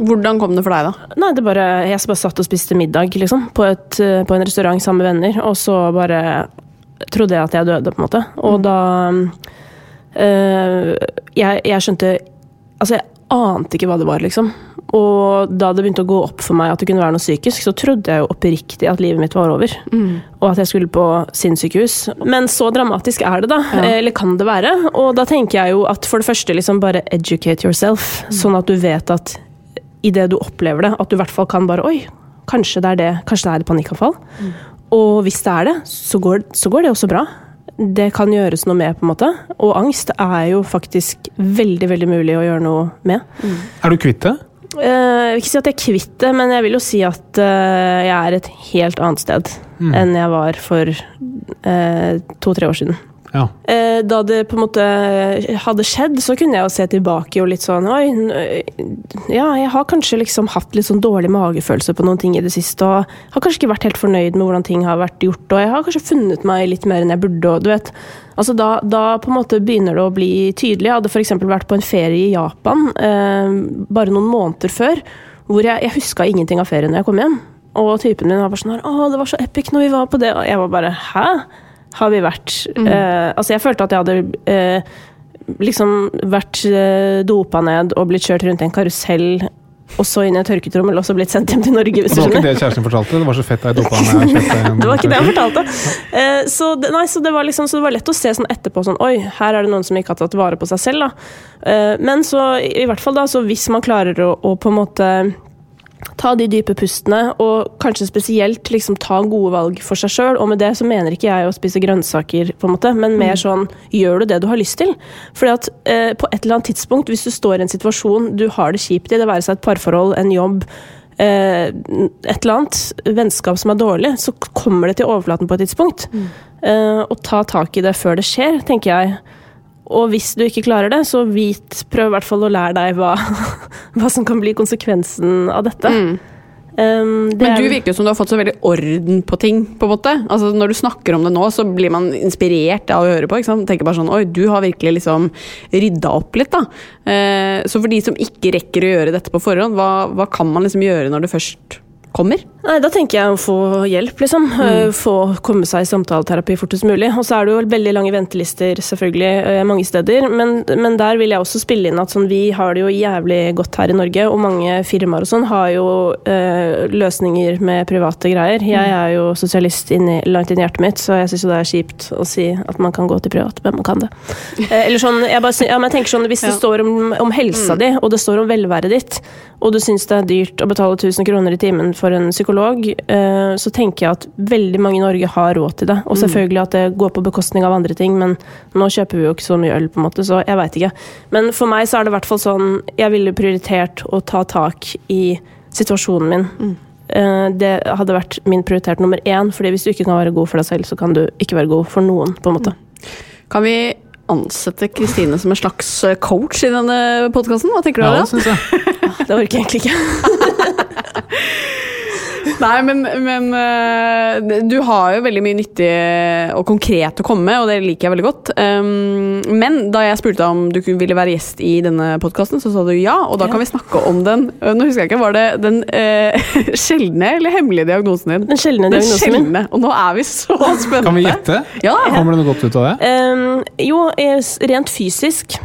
Speaker 3: Hvordan kom det for deg, da?
Speaker 6: Nei, det bare, jeg bare satt og spiste middag liksom, på, et, eh, på en restaurant sammen med venner, og så bare trodde jeg at jeg døde, på en måte. Og da øh, jeg, jeg skjønte Altså, jeg ante ikke hva det var, liksom. Og da det begynte å gå opp for meg at det kunne være noe psykisk, så trodde jeg jo oppriktig at livet mitt var over. Og at jeg skulle på sinnssykehus. Men så dramatisk er det, da. Eller kan det være? Og da tenker jeg jo at for det første, liksom bare educate yourself. Sånn at du vet at idet du opplever det, at du i hvert fall kan bare Oi, kanskje det er det. Kanskje det er et panikkanfall. Og hvis det er det, så går, så går det også bra. Det kan gjøres noe med, på en måte. Og angst er jo faktisk veldig, veldig mulig å gjøre noe med.
Speaker 4: Er du kvitt det?
Speaker 6: Eh, jeg vil ikke si at jeg er kvitt det, men jeg vil jo si at eh, jeg er et helt annet sted enn jeg var for eh, to-tre år siden.
Speaker 4: Ja.
Speaker 6: Eh, da det på en måte hadde skjedd, så kunne jeg jo se tilbake og litt sånn Oi, ja, jeg har kanskje liksom hatt litt sånn dårlig magefølelse på noen ting i det siste, og har kanskje ikke vært helt fornøyd med hvordan ting har vært gjort, og jeg har kanskje funnet meg litt mer enn jeg burde, og du vet Altså da, da på en måte begynner det å bli tydelig. Jeg hadde f.eks. vært på en ferie i Japan eh, bare noen måneder før, hvor jeg, jeg huska ingenting av ferien når jeg kom hjem. Og typen min var bare sånn her Å, det var så epic når vi var på det. Og jeg var bare Hæ? Har vi vært eh, Altså, jeg følte at jeg hadde uh, liksom vært uh, dopa ned og blitt kjørt rundt i en karusell, og så inn i en tørketrommel, og så blitt sendt hjem til Norge, hvis
Speaker 4: Det var ikke det kjæresten fortalte? Det var så fett da jeg dopa en-
Speaker 6: Det var ikke det han fortalte. Uh, så, det, nei, så, det var liksom, så det var lett å se sånn etterpå sånn Oi, her er det noen som ikke har tatt vare på seg selv, da. Eh, men så, i hvert fall da, så hvis man klarer å, å på en måte ta de dype pustene, og kanskje spesielt liksom ta gode valg for seg sjøl. Og med det så mener ikke jeg å spise grønnsaker, på en måte, men mer sånn gjør du det du har lyst til? Fordi at eh, på et eller annet tidspunkt, hvis du står i en situasjon du har det kjipt i, det være seg et parforhold, en jobb, eh, et eller annet, vennskap som er dårlig, så kommer det til overflaten på et tidspunkt. Eh, og ta tak i det før det skjer, tenker jeg. Og hvis du ikke klarer det, så vit, prøv i hvert fall å lære deg hva, hva som kan bli konsekvensen av dette. Um, det
Speaker 3: Men du
Speaker 6: er-
Speaker 3: virker jo som du har fått så veldig orden på ting. på en måte. Altså Når du snakker om det nå, så blir man inspirert av å høre på. ikke sant? Tenker bare sånn, oi, Du har virkelig liksom rydda opp litt. da. Uh, så for de som ikke rekker å gjøre dette på forhånd, hva, hva kan man liksom gjøre når det først kommer?
Speaker 6: Nei, Da tenker jeg å få hjelp, liksom. Mm. Få komme seg i samtaleterapi fortest mulig. Og så er det jo veldig lange ventelister selvfølgelig eh, mange steder, men, men der vil jeg også spille inn at sånn, vi har det jo jævlig godt her i Norge, og mange firmaer og sånn har jo eh, løsninger med private greier. Jeg er jo sosialist inni, langt inn i hjertet mitt, så jeg syns jo det er kjipt å si at man kan gå til privat, men man kan det. Eh, eller sånn, jeg bare, ja, men jeg tenker sånn, Hvis det
Speaker 3: Ja.
Speaker 6: står om, om helsa di, og det står om velværet ditt, og du syns det er dyrt å betale 1000 kroner i timen for en psykolog, eh, så tenker jeg at veldig mange i Norge har råd til det. Og selvfølgelig at det går på bekostning av andre ting, men nå kjøper vi jo ikke så mye øl, på en måte, så jeg veit ikke. Men for meg så er det i hvert fall sånn Jeg ville prioritert å ta tak i situasjonen min. Mm. Det hadde vært min prioritert nummer én, fordi hvis du ikke kan være god for deg selv, så kan du ikke være god for noen, på en måte.
Speaker 3: Kan vi ansette Kristine som en slags eh, coach i denne podkasten? Hva tenker du
Speaker 4: Ja,
Speaker 3: om
Speaker 4: det
Speaker 3: det?
Speaker 4: Synes jeg.
Speaker 6: Det orker jeg egentlig ikke.
Speaker 3: Nei, men, men eh, du har jo veldig mye nyttig og konkret å komme med, og det liker jeg veldig godt. Um, men da jeg spurte om du ville være gjest i denne podkasten, så sa du ja, og da kan vi snakke om den. øh, Nå husker jeg ikke, Var det den eh, sjeldne eller hemmelige diagnosen din?
Speaker 6: Den sjeldne
Speaker 3: Den
Speaker 6: diagnosen min.
Speaker 3: Og nå er vi så spennende.
Speaker 4: Kan vi gjette?
Speaker 3: Ja.
Speaker 4: Kommer det noe godt ut av det?
Speaker 6: Um, jo, eh, rent fysisk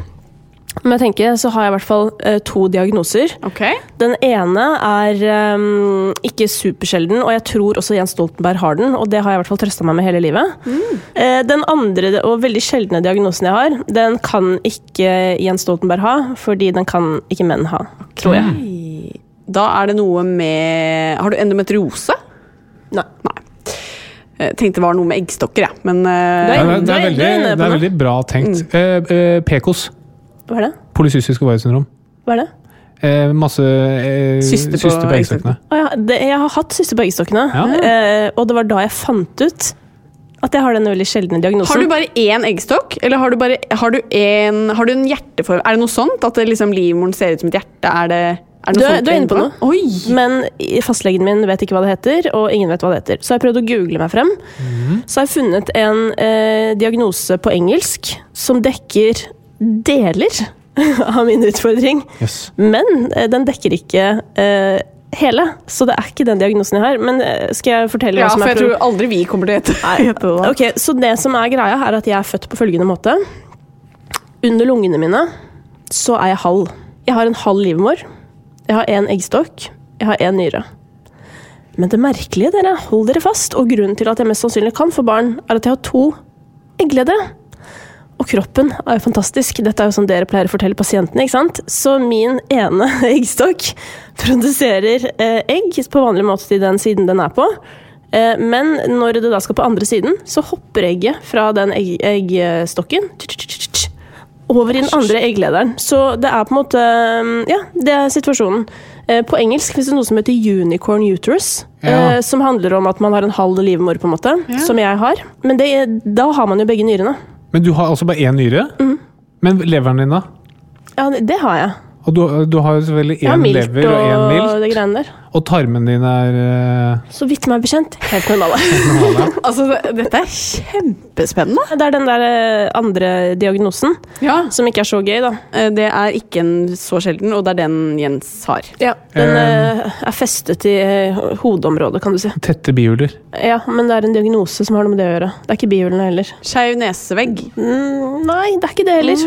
Speaker 6: må jeg tenker, så har jeg i hvert fall eh, to diagnoser.
Speaker 3: Okay.
Speaker 6: Den ene er um, ikke supersjelden, og jeg tror også Jens Stoltenberg har den. Og det har jeg i hvert fall trøsta meg med hele livet. Eh, den andre og veldig sjeldne diagnosen jeg har, den kan ikke Jens Stoltenberg ha, fordi den kan ikke menn ha, tror jeg.
Speaker 3: Da er det noe med Har du endometriose?
Speaker 6: Nei.
Speaker 3: Nei. Jeg tenkte det var noe med eggstokker, jeg. Men uh,
Speaker 6: Det er-
Speaker 4: det er,
Speaker 6: er
Speaker 4: veldig, det er veldig bra tenkt. Eh, eh, PKOS.
Speaker 6: Hva er det?
Speaker 4: Polycystisk ovariesyndrom.
Speaker 6: Hva er det?
Speaker 4: Eh, masse eh,
Speaker 3: Syster på
Speaker 4: syster på eggstokkene.
Speaker 6: Å ja, det, jeg har hatt syster på eggstokkene,
Speaker 4: Ja.
Speaker 6: eh, og det var da jeg fant ut at jeg har denne veldig sjeldne diagnosen.
Speaker 3: Har du bare én eggstokk, eller har du, bare, har du, en, har du en hjerteform? Er det noe sånt? At det liksom livmoren ser ut som et hjerte? Er det, er det noe
Speaker 6: du,
Speaker 3: sånt
Speaker 6: du er inne på noe.
Speaker 3: Oi!
Speaker 6: Men fastlegen min vet ikke hva det heter, og ingen vet hva det heter. Så har jeg prøvd å google meg frem. Så har jeg funnet en eh, diagnose på engelsk som dekker deler av min utfordring.
Speaker 4: Yes.
Speaker 6: Men eh, den dekker ikke eh, hele, så det er ikke den diagnosen jeg har. Men eh, skal jeg fortelle
Speaker 3: Ja,
Speaker 6: hva som
Speaker 3: for
Speaker 6: er
Speaker 3: jeg tror aldri vi kommer til å gjette det.
Speaker 6: Ok, Så det som er greia, er at jeg er født på følgende måte. Under lungene mine så er jeg halv. Jeg har en halv livmor. Jeg har én eggstokk. Jeg har én nyre. Men det merkelige, dere, hold dere fast, og grunnen til at jeg mest sannsynlig kan få barn, er at jeg har to eggledere. Og kroppen er jo fantastisk. Dette er jo som dere pleier å fortelle pasientene. ikke sant? Så min ene eggstokk produserer eh, egg på vanlig måte til den siden den er på. Eh, men når det da skal på andre siden, så hopper egget fra den egg eggstokken over i den andre egglederen. Så det er på en måte Ja, det er situasjonen. Eh, På engelsk finnes det noe som heter unicorn uterus.
Speaker 4: Ja.
Speaker 6: eh, Som handler om at man har en halv livmor, på en måte. Som jeg har. Men det, da har man jo begge nyrene.
Speaker 4: Men du har altså bare én nyre?
Speaker 6: Mm.
Speaker 4: Men leveren din, da?
Speaker 6: Ja, det har jeg.
Speaker 4: Og du, du har selvfølgelig
Speaker 6: Jeg har
Speaker 4: én lever og én
Speaker 6: og
Speaker 4: milt.
Speaker 6: det greiene der.
Speaker 4: Og tarmen din er eh,
Speaker 6: Så vidt meg bekjent, helt normale.
Speaker 4: normal.
Speaker 3: Altså, dette er kjempespennende.
Speaker 6: Det er den der eh, andre diagnosen
Speaker 3: Ja.
Speaker 6: som ikke er så gøy, da.
Speaker 3: Eh, Det er ikke en så sjelden, og det er den Jens har.
Speaker 6: Den eh, er festet i hodeområdet, kan du si.
Speaker 4: Tette bihuler.
Speaker 6: Ja, men det er en diagnose som har noe med det å gjøre. Det er ikke bihulene heller.
Speaker 3: Skeiv nesevegg.
Speaker 6: Mm, nei, det er ikke det heller.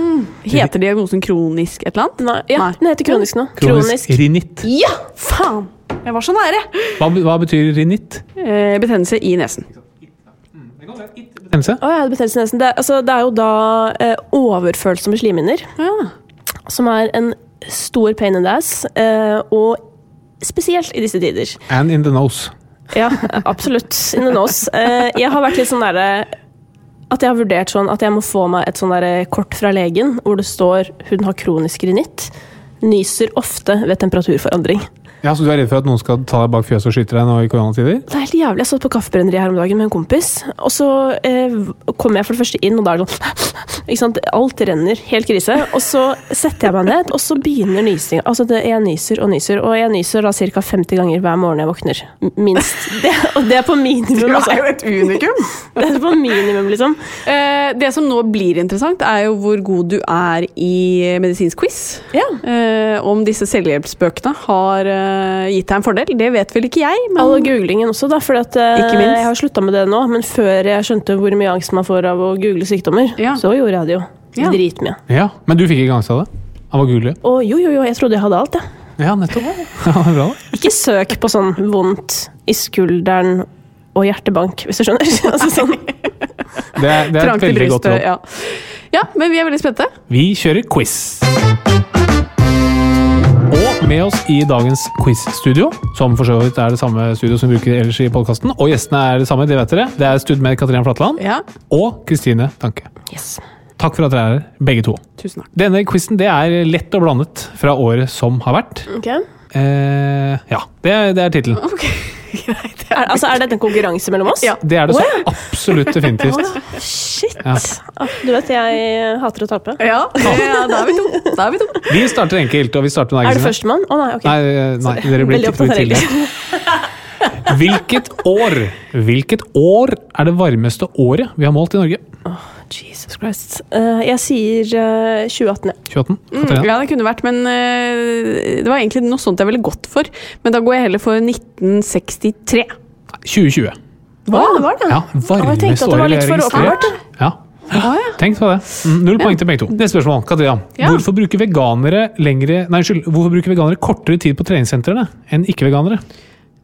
Speaker 3: Heter diagnosen kronisk et eller annet?
Speaker 6: Nei, ja,
Speaker 3: Nei.
Speaker 6: den heter kronisk nå.
Speaker 4: Kronisk rinitt.
Speaker 3: Ja! Faen! Jeg var så nære!
Speaker 4: Hva, hva betyr rinitt?
Speaker 3: Eh, betennelse i nesen.
Speaker 4: Betennelse?
Speaker 6: Oh, ja, betennelse i nesen. Det, altså, det er jo da eh, overfølsomme slimhinner,
Speaker 3: Ja.
Speaker 6: som er en stor pain in the ass, eh, og spesielt i disse tider.
Speaker 4: And in the nose.
Speaker 6: Ja, absolutt. In the nose. Eh, jeg har vært litt sånn derre at jeg har vurdert sånn at jeg må få meg et sånn kort fra legen hvor det står 'hun har kronisk rinitt'. Nyser ofte ved temperaturforandring.
Speaker 4: Ja, Så du er redd for at noen skal ta deg bak fjøset og skyte deg nå i koronatider?
Speaker 6: Det er helt jævlig. Jeg satt på kaffebrenneriet her om dagen med en kompis, og så eh, kommer jeg for det første inn, og da er det sånn ikke sant? Alt renner. Helt krise. Og så setter jeg meg ned, og så begynner nysinga. Altså, det, jeg nyser og nyser, og jeg nyser da ca. 50 ganger hver morgen jeg våkner. Minst. Det, og det er på minimum, altså.
Speaker 3: et unikum!
Speaker 6: Det er på minimum, liksom.
Speaker 3: Eh, det som nå blir interessant, er jo hvor god du er i medisinsk quiz.
Speaker 6: Ja.
Speaker 3: Eh, om disse selvhjelpsbøkene har eh, gitt deg en fordel, det vet vel ikke jeg. Men
Speaker 6: All googlingen også, da. For at, eh,
Speaker 3: Ikke minst.
Speaker 6: jeg har slutta med det nå, men før jeg skjønte hvor mye angst man får av å google sykdommer,
Speaker 3: Ja.
Speaker 6: så gjorde jeg det jo.
Speaker 3: Ja.
Speaker 6: Dritmye.
Speaker 4: Ja, Men du fikk ikke angst av det? Av å google?
Speaker 6: Og jo, jo, jo, jeg trodde jeg hadde alt, jeg.
Speaker 4: Ja, nettopp. Ja, det bra.
Speaker 6: Ikke søk på sånn vondt i skulderen og hjertebank, hvis du skjønner. altså, sånn.
Speaker 4: Det er, det er et veldig godt råd.
Speaker 3: Ja. ja, men vi er veldig spente.
Speaker 4: Vi kjører quiz. Med oss i dagens quiz-studio, som for så vidt er det samme studio som vi bruker ellers i podkasten. Og gjestene er det samme, det vet dere. Det er studmed Katrine Flatland
Speaker 3: Ja,
Speaker 4: og Kristine Tanke.
Speaker 6: Yes.
Speaker 4: Takk for at dere er her, begge to.
Speaker 3: tusen takk.
Speaker 4: Denne quizen det er lett og blandet fra året som har vært.
Speaker 6: Ok.
Speaker 4: Eh, ja, det, det er tittelen.
Speaker 3: Ok, greit.
Speaker 6: Er, altså, er dette en konkurranse mellom oss?
Speaker 3: Ja.
Speaker 4: Det er det så
Speaker 6: ja.
Speaker 4: absolutt definitivt.
Speaker 6: Shit!
Speaker 4: Ja.
Speaker 6: Du vet, jeg hater å tape.
Speaker 3: Ja, det, ja, da er vi to. Da er vi to.
Speaker 4: Vi starter enkelt, og vi starter med.
Speaker 6: Er det førstemann? Å nei, ok.
Speaker 4: Nei, eh, nei dere blir
Speaker 6: opptatt av
Speaker 4: tidligere. Hvilket år Hvilket år er det varmeste året vi har målt i Norge?
Speaker 6: Jesus Christ. Uh, jeg sier uh, 2018, ja.
Speaker 4: 2018?
Speaker 3: Mm, ja, det kunne vært, men uh, det var egentlig noe sånt jeg ville gått for. Men da går jeg heller for 1963.
Speaker 4: 2020.
Speaker 6: Hva? Det var det?
Speaker 4: Ja,
Speaker 6: jeg tenkte
Speaker 4: varmeste
Speaker 6: at det var litt for
Speaker 4: registrert. Ja.
Speaker 3: Ah, ja.
Speaker 4: Tenk på det. Mm, Null poeng til begge to. Neste spørsmål. Katria.
Speaker 3: Ja.
Speaker 4: Hvorfor bruker veganere lengre Nei, unnskyld. Hvorfor bruker veganere kortere tid på treningssentrene enn ikke-veganere?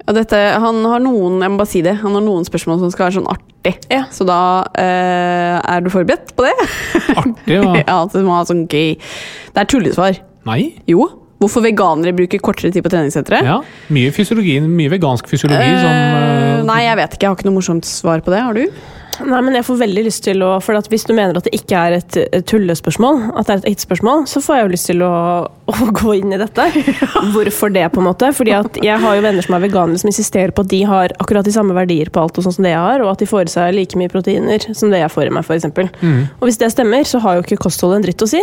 Speaker 3: Ja, dette, han har noen jeg må bare si det, han har noen spørsmål som skal være sånn artig.
Speaker 6: Ja.
Speaker 3: Så da eh, er du forberedt på det?
Speaker 4: Artig, hva?
Speaker 3: ja, at det må ha sånn gøy Det er tullesvar.
Speaker 4: Nei?
Speaker 3: Jo. Hvorfor veganere bruker kortere tid på treningssenteret?
Speaker 4: Ja. Mye fysiologi, mye vegansk fysiologi som
Speaker 3: Eh,
Speaker 4: eh,
Speaker 3: nei, jeg vet ikke. Jeg har ikke noe morsomt svar på det. Har du?
Speaker 6: Nei, men jeg får veldig lyst til å For at hvis du mener at det ikke er et, tullespørsmål, at det er et ekte spørsmål, så får jeg jo lyst til å, å gå inn i dette. Hvorfor det, på en måte? Fordi at jeg har jo venner som er veganere, som insisterer på at de har akkurat de samme verdier på alt og sånn som det jeg har, og at de får i seg like mye proteiner som det jeg får i meg, f.eks.
Speaker 4: Mm.
Speaker 6: Og hvis det stemmer, så har jo ikke kostholdet en dritt å si.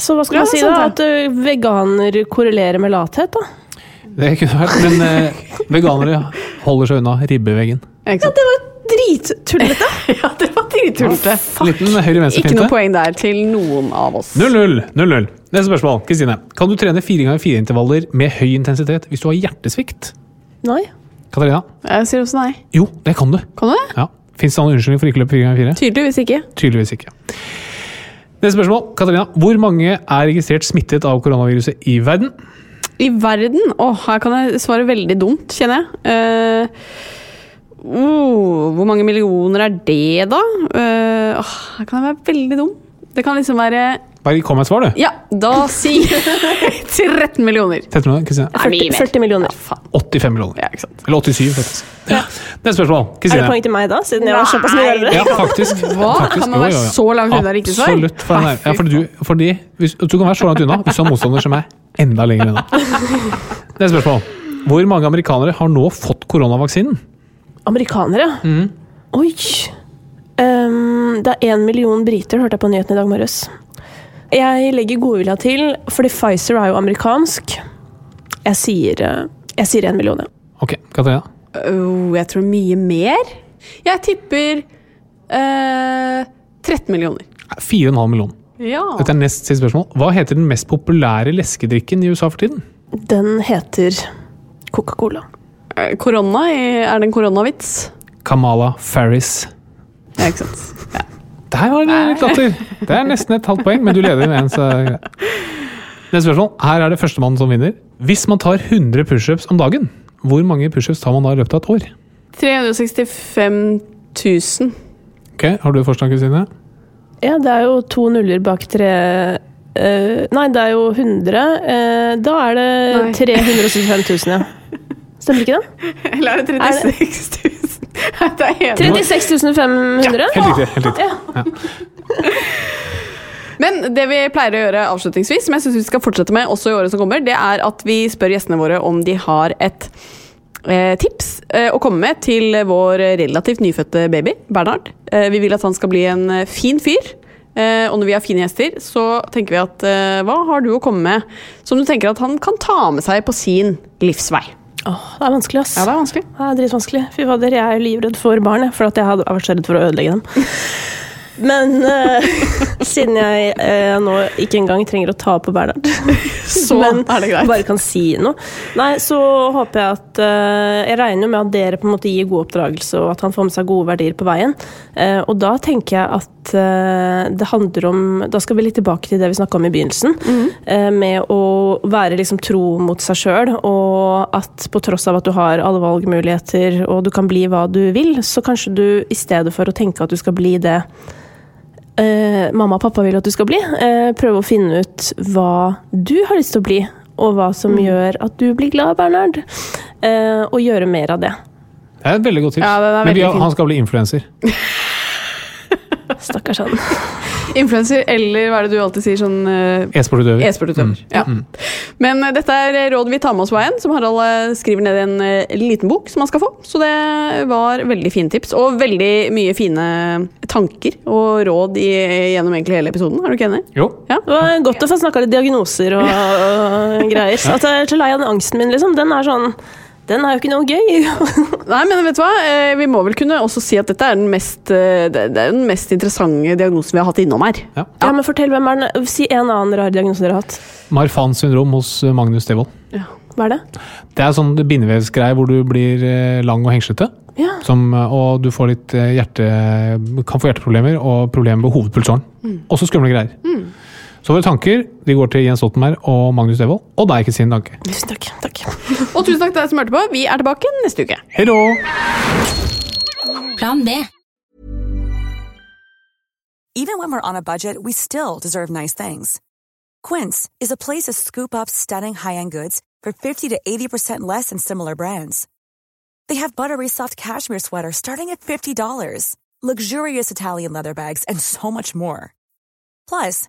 Speaker 6: Så hva skal
Speaker 3: Ja,
Speaker 6: man si da? At ø, veganer korrelerer med lathet, da?
Speaker 4: Det kunne vært Men eh, veganere holder seg unna ribbeveggen.
Speaker 3: Ja?
Speaker 6: Det var drittullete!
Speaker 3: Ja, det var drittullete.
Speaker 4: Liten
Speaker 3: Ikke noe poeng der til noen av oss.
Speaker 4: 0-0. 0-0. Neste spørsmål. Kristine. Kan du trene fire ganger fire intervaller med høy intensitet hvis du har hjertesvikt?
Speaker 6: Nei.
Speaker 4: Katarina?
Speaker 3: Jeg sier også nei.
Speaker 4: Jo, det kan du.
Speaker 3: Kan du det?
Speaker 4: Ja. Fins det noen unnskyldning for ikke å løpe fire ganger fire?
Speaker 3: Tydeligvis ikke.
Speaker 4: Tydeligvis ikke. Neste spørsmål. Katarina, hvor mange er registrert smittet av koronaviruset i verden?
Speaker 3: I verden? Å, her kan jeg svare veldig dumt, kjenner jeg. Eh, oh, hvor mange millioner er det, da? Uh, oh, her kan jeg være veldig dum. Det kan liksom være
Speaker 4: Bare kom med et svar, du.
Speaker 3: Ja, da si 13 millioner.
Speaker 4: 13 millioner, Kristine.
Speaker 6: 40, 40 millioner.
Speaker 4: 85 millioner.
Speaker 3: Ja, ikke sant.
Speaker 4: Eller 87, faktisk. Neste spørsmål.
Speaker 6: Er det poeng til meg da, siden jeg var såpass mye
Speaker 3: Nei.
Speaker 4: Ja, faktisk.
Speaker 3: Hva?
Speaker 4: faktisk.
Speaker 3: Kan man være
Speaker 4: jo, jo.
Speaker 3: så langt unna riktig svar?
Speaker 4: Absolutt. For den er, ja, fordi du, fordi, hvis, du kan være så langt unna hvis du har motstander som er enda lenger unna. Neste spørsmål. Hvor mange amerikanere har nå fått koronavaksinen?
Speaker 6: Amerikanere?
Speaker 4: Mm.
Speaker 6: Oi! Um, det er én million briter, hørte jeg på nyhetene i dag morges. Jeg legger godvilja til, fordi Pfizer er jo amerikansk. Jeg sier eh, Jeg sier én million, ja.
Speaker 4: Ok, Katarina.
Speaker 3: Uh, jeg tror mye mer. Jeg tipper uh, 13 millioner.
Speaker 4: 4,5 millioner.
Speaker 3: Ja.
Speaker 4: Dette er nest siste spørsmål. Hva heter den mest populære leskedrikken i USA for tiden?
Speaker 6: Den heter Coca-Cola.
Speaker 3: Eh, Korona, er det en koronavits?
Speaker 4: Kamala Farris.
Speaker 3: Ja, ikke sant. Ja.
Speaker 4: Der var det litt latter! Det er nesten et halvt poeng, men du leder med en, så. Neste spørsmål. Her er det førstemann som vinner. Hvis man tar 100 pushups om dagen, hvor mange pushups tar man da i løpet av et år?
Speaker 3: 365 000.
Speaker 4: Ok, Har du forslag, Kristine?
Speaker 6: Ja, det er jo to nuller bak tre uh, Nei, det er jo 100. Uh, da er det
Speaker 3: Nei.
Speaker 6: 375 000, ja. Stemmer ikke det?
Speaker 3: Eller er det 36 000? Nei, det er helt
Speaker 6: 36 500?
Speaker 4: Helt riktig. helt riktig.
Speaker 3: Men det vi pleier å gjøre avslutningsvis, som jeg synes vi skal fortsette med også i året som kommer, det er at vi spør gjestene våre om de har et eh, tips eh, å komme med til vår relativt nyfødte baby, Bernhard. Eh, vi vil at han skal bli en eh, fin fyr. Eh, og når vi har fine gjester, så tenker vi at eh, hva har du å komme med som du tenker at han kan ta med seg på sin livsvei?
Speaker 6: Åh, det er vanskelig, ass.
Speaker 3: Ja, det er vanskelig.
Speaker 6: Det er dritvanskelig. Fy fader, jeg er jo livredd for barn, for at jeg har vært så redd for å ødelegge dem. Men uh, siden jeg uh, nå ikke engang trenger å ta på Bernhard,
Speaker 3: Så
Speaker 6: men
Speaker 3: er det greit.
Speaker 6: bare kan si noe, Nei, så håper jeg at uh, Jeg regner jo med at dere på en måte gir god oppdragelse, og at han får med seg gode verdier på veien. Og da tenker jeg at det handler om Da skal vi litt tilbake til det vi snakka om i begynnelsen. eh, med å være liksom tro mot seg sjøl, og at på tross av at du har alle valgmuligheter, og du kan bli hva du vil, så kanskje du i stedet for å tenke at du skal bli det eh, mamma og pappa vil at du skal bli. Eh, prøve å finne ut hva du har lyst til å bli, og hva som gjør at du blir glad, Bernhard. Eh, og gjøre mer av det.
Speaker 4: Det er et veldig godt tips.
Speaker 3: Ja,
Speaker 4: Men vi, han skal bli influenser.
Speaker 6: Stakkars han.
Speaker 3: Influenser, eller hva er det du alltid sier? Sånn eh,
Speaker 4: E-sportutøver.
Speaker 3: E-sportutøver. Ja. Men eh, dette er råd vi tar med oss på veien, som Harald eh, skriver ned i en eh, liten bok som han skal få. Så det var veldig fine tips, og veldig mye fine tanker og råd i, gjennom egentlig hele episoden. Er du ikke enig?
Speaker 4: Jo.
Speaker 6: Det var godt å få snakka litt diagnoser og, og greier. At jeg er så lei av den angsten min, liksom. Den er sånn Den er jo ikke noe gøy.
Speaker 3: Nei, men vet du hva? Eh, Vi må vel kunne også si at dette er den mest, eh, det er den mest interessante diagnosen vi har hatt innom her.
Speaker 4: Ja.
Speaker 6: Ja, men fortell, hvem er den Si en annen rar diagnose dere har hatt.
Speaker 4: Marfan syndrom hos eh, Magnus Devold.
Speaker 6: Hva er det?
Speaker 4: Det er sånn bindevevsgreie hvor du blir lang og hengslete.
Speaker 6: Ja.
Speaker 4: Som, og du får litt hjerte, kan få hjerteproblemer og problemer med hovedpulsåren. Også skumle greier. Så våre tanker de går til Jens Stoltenberg og Magnus Devold, og deg, Kristine Danke.
Speaker 6: Tusen takk. takk.
Speaker 3: Og tusen takk til deg som hørte på. Vi er tilbake neste uke.
Speaker 4: Hei då!
Speaker 7: Plan B.
Speaker 8: Even when we're on a budget, we still deserve nice things. Quince is a place to scoop up stunning high-end goods for 50 to 80% less than similar brands. They have buttery soft cashmere sweaters starting at $50, luxurious Italian leather bags, and so much more. Plus,